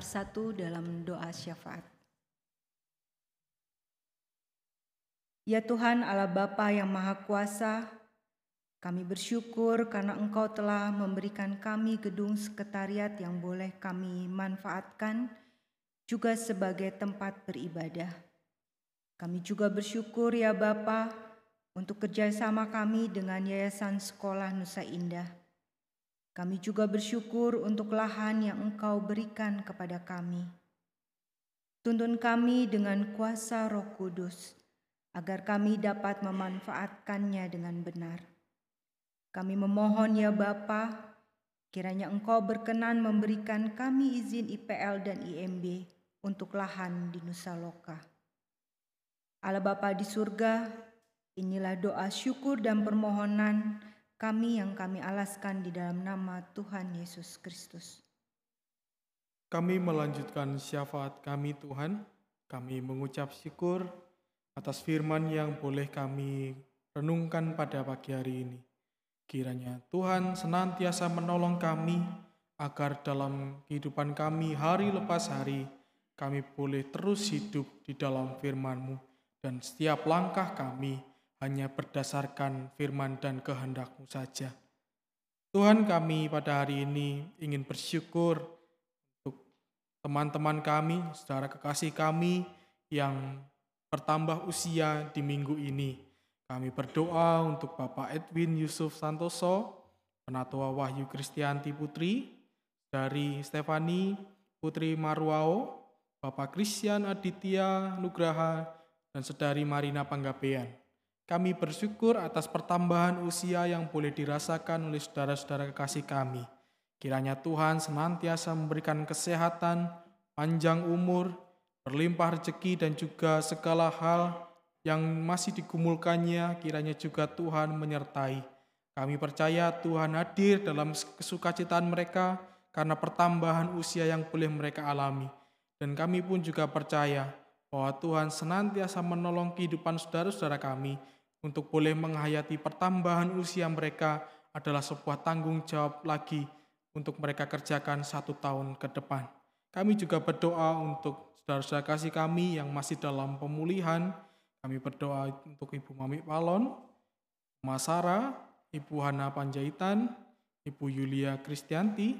Bersatu dalam doa syafaat. Ya Tuhan Allah Bapa yang Maha Kuasa, kami bersyukur karena Engkau telah memberikan kami gedung sekretariat yang boleh kami manfaatkan juga sebagai tempat beribadah. Kami juga bersyukur ya Bapa untuk kerjasama kami dengan Yayasan Sekolah Nusa Indah. Kami juga bersyukur untuk lahan yang Engkau berikan kepada kami. Tuntun kami dengan kuasa Roh Kudus, agar kami dapat memanfaatkannya dengan benar. Kami memohon ya Bapa, kiranya Engkau berkenan memberikan kami izin IPL dan IMB untuk lahan di Nusa Loka. Allah Bapa di surga, inilah doa syukur dan permohonan kami yang kami alaskan di dalam nama Tuhan Yesus Kristus. Kami melanjutkan syafaat kami Tuhan. Kami mengucap syukur atas firman yang boleh kami renungkan pada pagi hari ini. Kiranya Tuhan senantiasa menolong kami agar dalam kehidupan kami hari lepas hari kami boleh terus hidup di dalam firman-Mu dan setiap langkah kami hanya berdasarkan firman dan kehendak-Mu saja. Tuhan kami pada hari ini ingin bersyukur untuk teman-teman kami, saudara kekasih kami yang bertambah usia di minggu ini. Kami berdoa untuk Bapak Edwin Yusuf Santoso, Penatua Wahyu Kristianti Putri, dari Stefani Putri Marwao, Bapak Christian Aditya Nugraha, dan Sedari Marina Panggabean. Kami bersyukur atas pertambahan usia yang boleh dirasakan oleh saudara-saudara kekasih kami. Kiranya Tuhan senantiasa memberikan kesehatan, panjang umur, berlimpah rezeki dan juga segala hal yang masih digumulkannya kiranya juga Tuhan menyertai. Kami percaya Tuhan hadir dalam kesukacitaan mereka karena pertambahan usia yang boleh mereka alami. Dan kami pun juga percaya bahwa Tuhan senantiasa menolong kehidupan saudara-saudara kami untuk boleh menghayati pertambahan usia mereka adalah sebuah tanggung jawab lagi untuk mereka kerjakan satu tahun ke depan. Kami juga berdoa untuk saudara-saudara kasih kami yang masih dalam pemulihan. Kami berdoa untuk Ibu Mami Palon, Mas Sarah, Ibu Hana Panjaitan, Ibu Yulia Kristianti,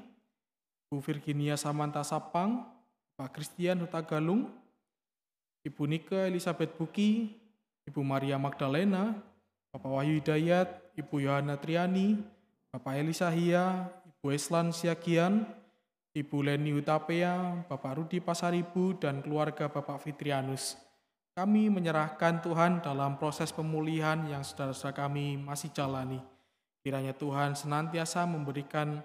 Ibu Virginia Samanta Sapang, Pak Christian Huta Galung, Ibu Nika Elizabeth Buki, Ibu Maria Magdalena, Bapak Wahyu Hidayat, Ibu Yohana Triani, Bapak Elisa Hia, Ibu Eslan Siagian, Ibu Leni Utapea, Bapak Rudi Pasaribu, dan keluarga Bapak Fitrianus. Kami menyerahkan Tuhan dalam proses pemulihan yang saudara-saudara kami masih jalani. Kiranya Tuhan senantiasa memberikan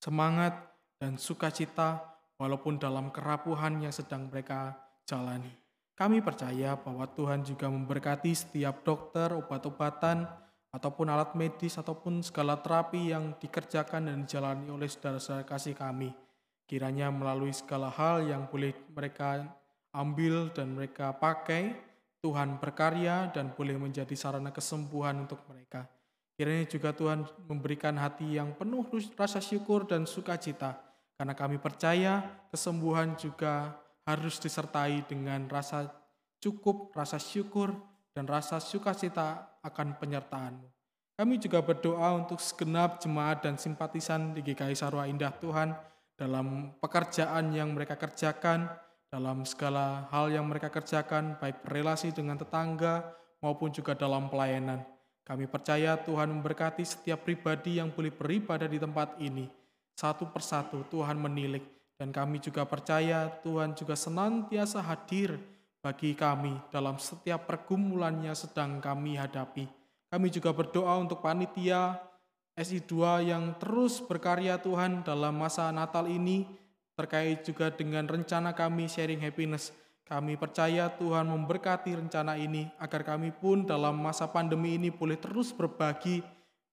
semangat dan sukacita walaupun dalam kerapuhan yang sedang mereka jalani. Kami percaya bahwa Tuhan juga memberkati setiap dokter, obat-obatan, ataupun alat medis, ataupun segala terapi yang dikerjakan dan dijalani oleh saudara-saudara kasih kami. Kiranya melalui segala hal yang boleh mereka ambil dan mereka pakai, Tuhan berkarya dan boleh menjadi sarana kesembuhan untuk mereka. Kiranya juga Tuhan memberikan hati yang penuh rasa syukur dan sukacita, karena kami percaya kesembuhan juga harus disertai dengan rasa cukup, rasa syukur, dan rasa sukacita akan penyertaanmu. Kami juga berdoa untuk segenap jemaat dan simpatisan di GKI Sarwa Indah Tuhan dalam pekerjaan yang mereka kerjakan, dalam segala hal yang mereka kerjakan, baik berrelasi dengan tetangga maupun juga dalam pelayanan. Kami percaya Tuhan memberkati setiap pribadi yang boleh beribadah di tempat ini. Satu persatu Tuhan menilik dan kami juga percaya Tuhan juga senantiasa hadir bagi kami dalam setiap pergumulan yang sedang kami hadapi. Kami juga berdoa untuk panitia SI2 yang terus berkarya Tuhan dalam masa Natal ini terkait juga dengan rencana kami sharing happiness. Kami percaya Tuhan memberkati rencana ini agar kami pun dalam masa pandemi ini boleh terus berbagi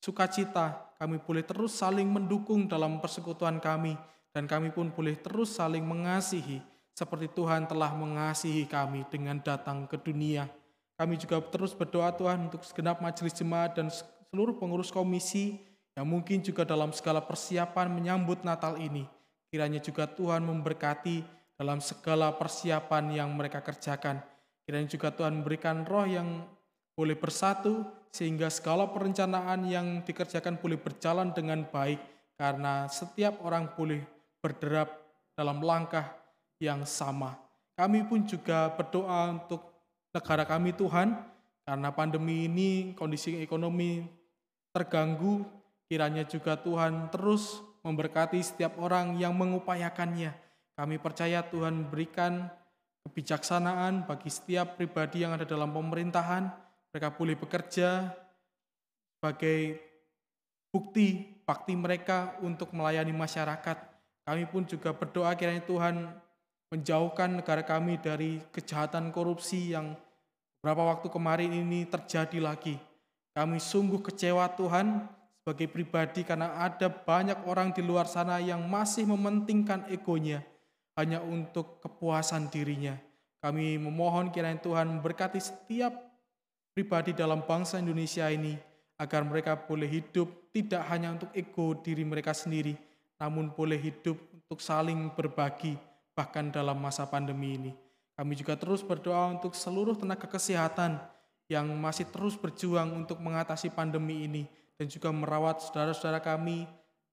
sukacita. Kami boleh terus saling mendukung dalam persekutuan kami dan kami pun boleh terus saling mengasihi seperti Tuhan telah mengasihi kami dengan datang ke dunia. Kami juga terus berdoa Tuhan untuk segenap majelis jemaat dan seluruh pengurus komisi yang mungkin juga dalam segala persiapan menyambut Natal ini. Kiranya juga Tuhan memberkati dalam segala persiapan yang mereka kerjakan. Kiranya juga Tuhan memberikan roh yang boleh bersatu sehingga segala perencanaan yang dikerjakan boleh berjalan dengan baik karena setiap orang boleh berderap dalam langkah yang sama. Kami pun juga berdoa untuk negara kami Tuhan, karena pandemi ini kondisi ekonomi terganggu, kiranya juga Tuhan terus memberkati setiap orang yang mengupayakannya. Kami percaya Tuhan berikan kebijaksanaan bagi setiap pribadi yang ada dalam pemerintahan, mereka boleh bekerja sebagai bukti bakti mereka untuk melayani masyarakat kami pun juga berdoa kiranya Tuhan menjauhkan negara kami dari kejahatan korupsi yang beberapa waktu kemarin ini terjadi lagi. Kami sungguh kecewa Tuhan sebagai pribadi karena ada banyak orang di luar sana yang masih mementingkan egonya hanya untuk kepuasan dirinya. Kami memohon kiranya Tuhan memberkati setiap pribadi dalam bangsa Indonesia ini agar mereka boleh hidup tidak hanya untuk ego diri mereka sendiri, namun boleh hidup untuk saling berbagi bahkan dalam masa pandemi ini. Kami juga terus berdoa untuk seluruh tenaga kesehatan yang masih terus berjuang untuk mengatasi pandemi ini dan juga merawat saudara-saudara kami,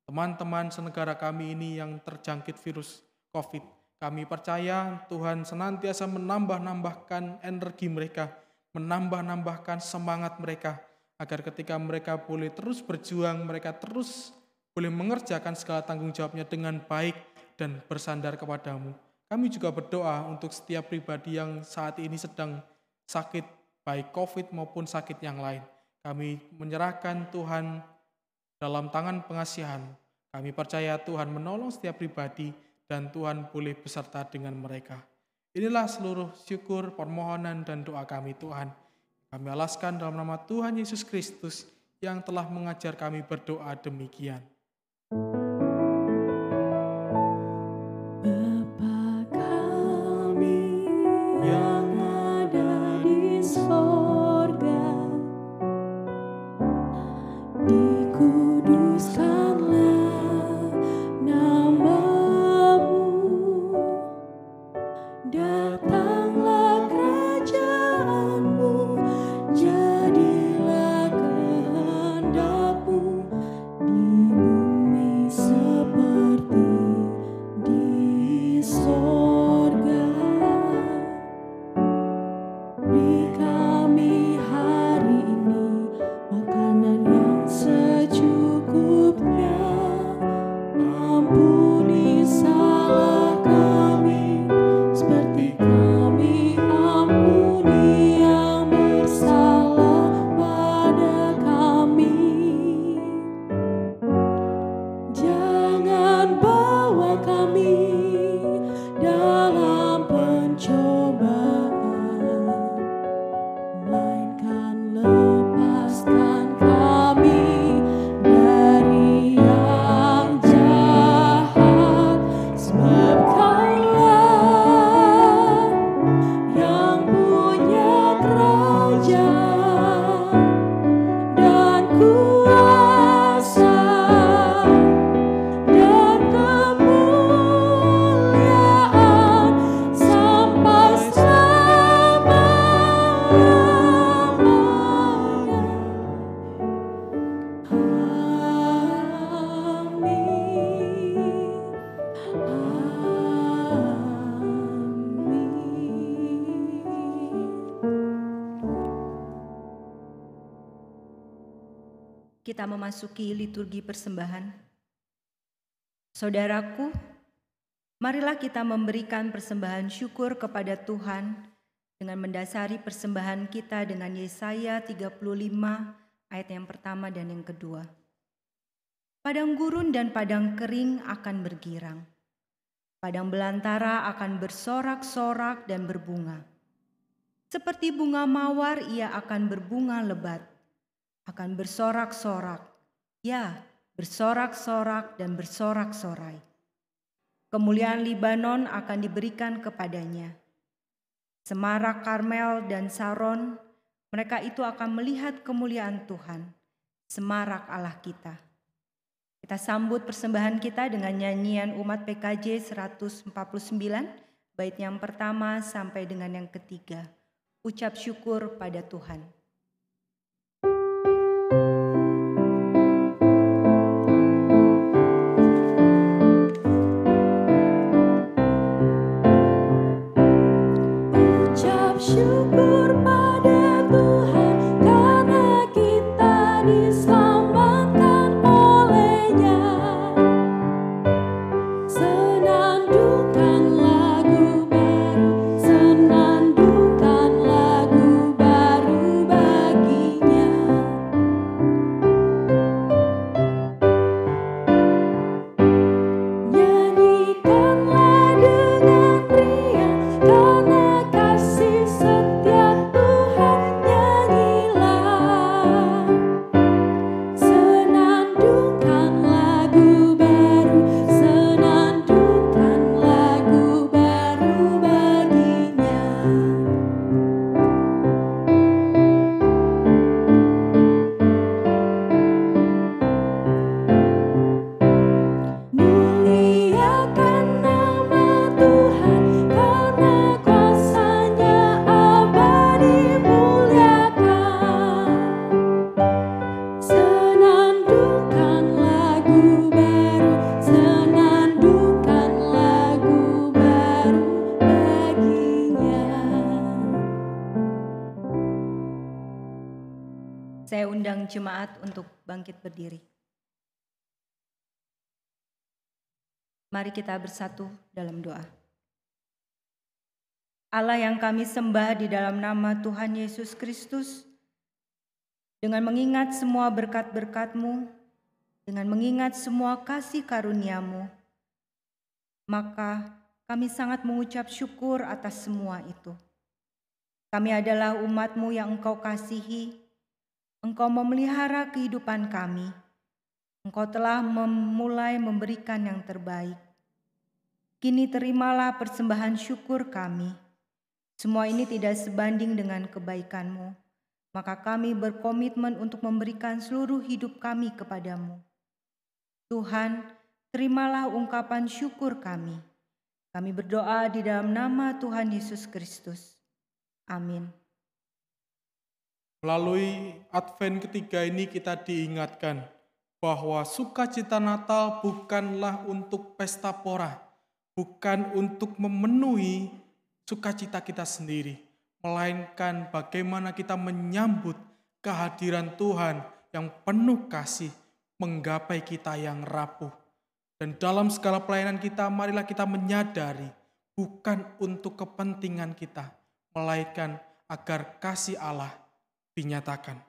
teman-teman senegara kami ini yang terjangkit virus COVID. Kami percaya Tuhan senantiasa menambah-nambahkan energi mereka, menambah-nambahkan semangat mereka, agar ketika mereka boleh terus berjuang, mereka terus boleh mengerjakan segala tanggung jawabnya dengan baik dan bersandar kepadamu. Kami juga berdoa untuk setiap pribadi yang saat ini sedang sakit, baik COVID maupun sakit yang lain. Kami menyerahkan Tuhan dalam tangan pengasihan. Kami percaya Tuhan menolong setiap pribadi dan Tuhan boleh beserta dengan mereka. Inilah seluruh syukur, permohonan, dan doa kami Tuhan. Kami alaskan dalam nama Tuhan Yesus Kristus yang telah mengajar kami berdoa demikian. Memasuki liturgi persembahan. Saudaraku, marilah kita memberikan persembahan syukur kepada Tuhan dengan mendasari persembahan kita dengan Yesaya 35 ayat yang pertama dan yang kedua. Padang gurun dan padang kering akan bergirang. Padang belantara akan bersorak-sorak dan berbunga. Seperti bunga mawar ia akan berbunga lebat, akan bersorak-sorak. Ya, bersorak-sorak dan bersorak-sorai. Kemuliaan Libanon akan diberikan kepadanya. Semarak Karmel dan Saron, mereka itu akan melihat kemuliaan Tuhan, semarak Allah kita. Kita sambut persembahan kita dengan nyanyian umat PKJ 149, bait yang pertama sampai dengan yang ketiga. Ucap syukur pada Tuhan. Bangkit berdiri. Mari kita bersatu dalam doa. Allah yang kami sembah di dalam nama Tuhan Yesus Kristus, dengan mengingat semua berkat-berkat-Mu, dengan mengingat semua kasih karuniamu, maka kami sangat mengucap syukur atas semua itu. Kami adalah umatmu yang engkau kasihi, engkau memelihara kehidupan kami, engkau telah memulai memberikan yang terbaik. Kini terimalah persembahan syukur kami. Semua ini tidak sebanding dengan kebaikanmu, maka kami berkomitmen untuk memberikan seluruh hidup kami kepadamu. Tuhan, terimalah ungkapan syukur kami. Kami berdoa di dalam nama Tuhan Yesus Kristus. Amin. Melalui Advent ketiga ini kita diingatkan bahwa sukacita Natal bukanlah untuk pesta pora, bukan untuk memenuhi sukacita kita sendiri, melainkan bagaimana kita menyambut kehadiran Tuhan yang penuh kasih menggapai kita yang rapuh. Dan dalam segala pelayanan kita, marilah kita menyadari bukan untuk kepentingan kita, melainkan agar kasih Allah dinyatakan.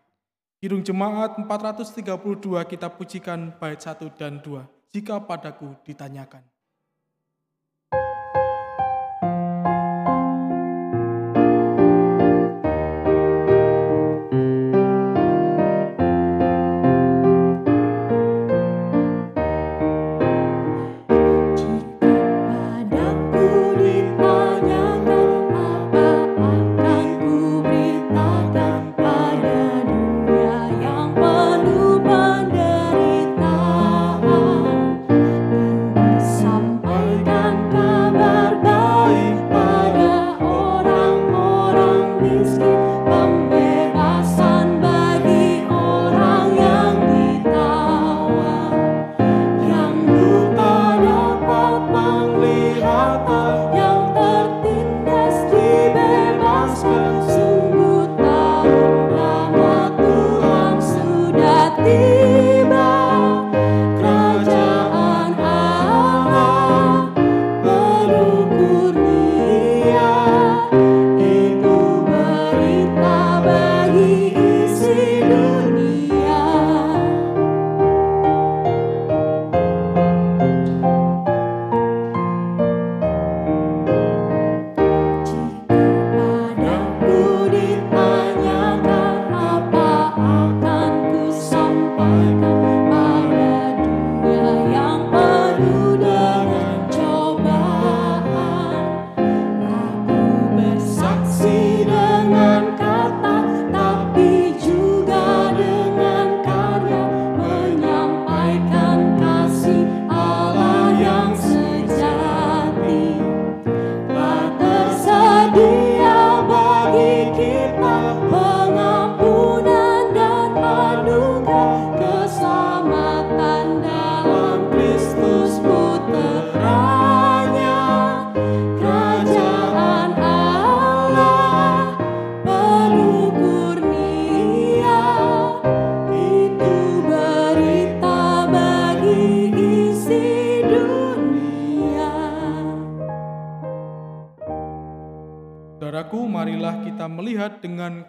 Kidung Jemaat 432 kita pujikan bait 1 dan 2. Jika padaku ditanyakan.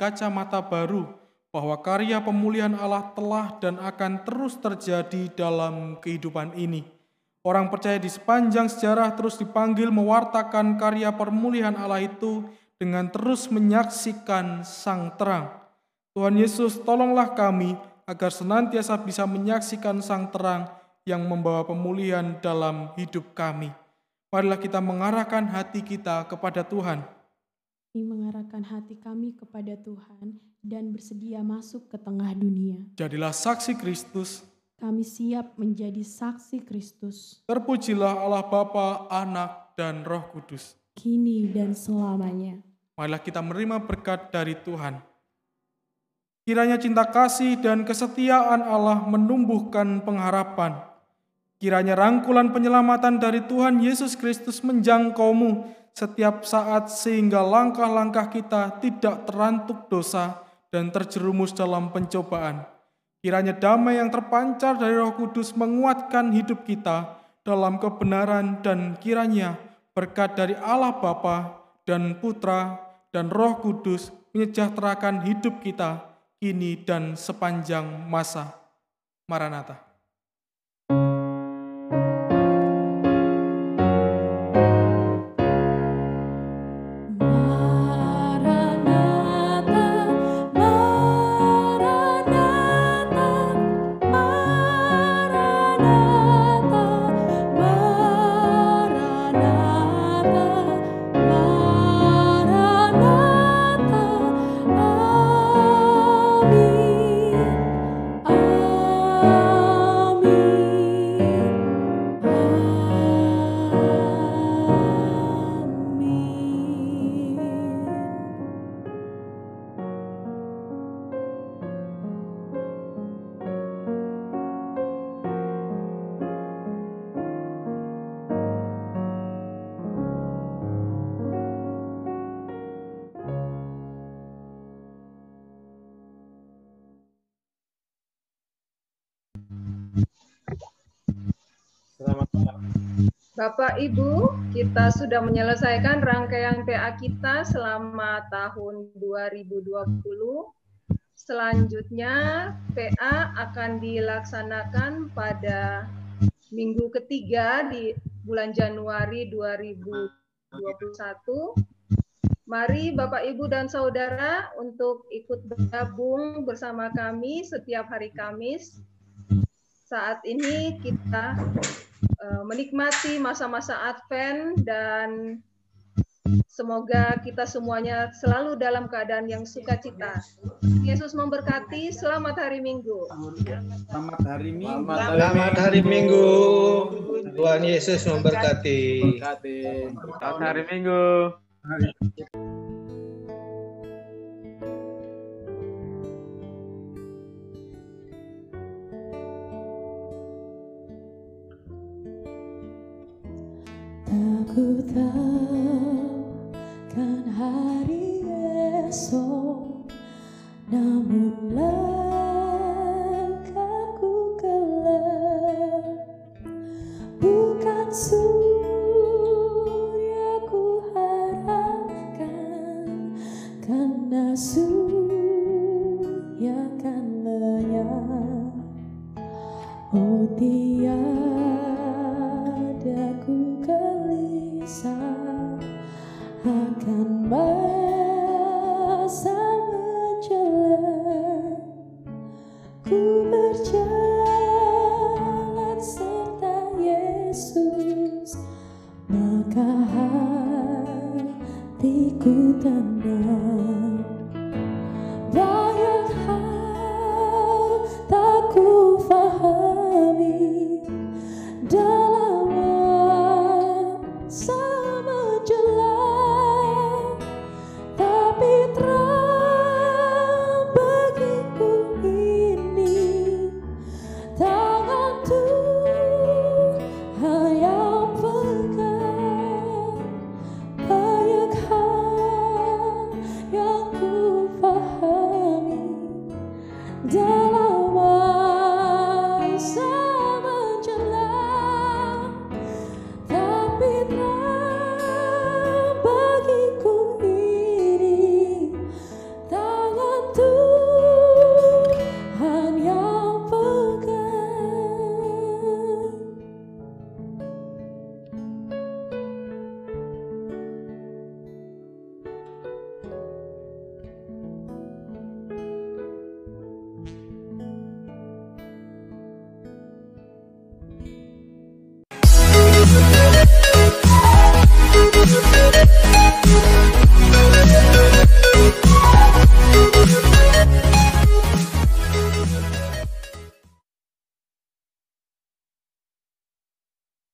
Kacamata baru bahwa karya pemulihan Allah telah dan akan terus terjadi dalam kehidupan ini. Orang percaya di sepanjang sejarah terus dipanggil mewartakan karya pemulihan Allah itu dengan terus menyaksikan sang terang. Tuhan Yesus, tolonglah kami agar senantiasa bisa menyaksikan sang terang yang membawa pemulihan dalam hidup kami. Marilah kita mengarahkan hati kita kepada Tuhan. Kami mengarahkan hati kami kepada Tuhan dan bersedia masuk ke tengah dunia. Jadilah saksi Kristus, Kami siap menjadi saksi Kristus, terpujilah Allah Bapa, Anak, dan Roh Kudus. kini dan selamanya. Marilah kita menerima berkat dari Tuhan. Kiranya cinta kasih dan kesetiaan Allah menumbuhkan pengharapan. Kiranya rangkulan penyelamatan dari Tuhan Yesus Kristus menjangkaumu setiap saat sehingga langkah-langkah kita tidak terantuk dosa dan terjerumus dalam pencobaan. Kiranya damai yang terpancar dari Roh Kudus menguatkan hidup kita dalam kebenaran dan kiranya berkat dari Allah Bapa dan Putra dan Roh Kudus menyejahterakan hidup kita kini dan sepanjang masa. Maranatha. Bapak Ibu, kita sudah menyelesaikan rangkaian PA kita selama tahun 2020. Selanjutnya PA akan dilaksanakan pada minggu ketiga di bulan Januari 2021. Mari Bapak Ibu dan Saudara untuk ikut bergabung bersama kami setiap hari Kamis. Saat ini kita uh, menikmati masa-masa Advent dan semoga kita semuanya selalu dalam keadaan yang sukacita. Yesus memberkati. Selamat hari Minggu. Selamat hari Minggu. Selamat hari Minggu. Tuhan Yesus memberkati. Selamat hari Minggu. Aku tahu kan hari esok. Namun langkahku gelap. Bukan surya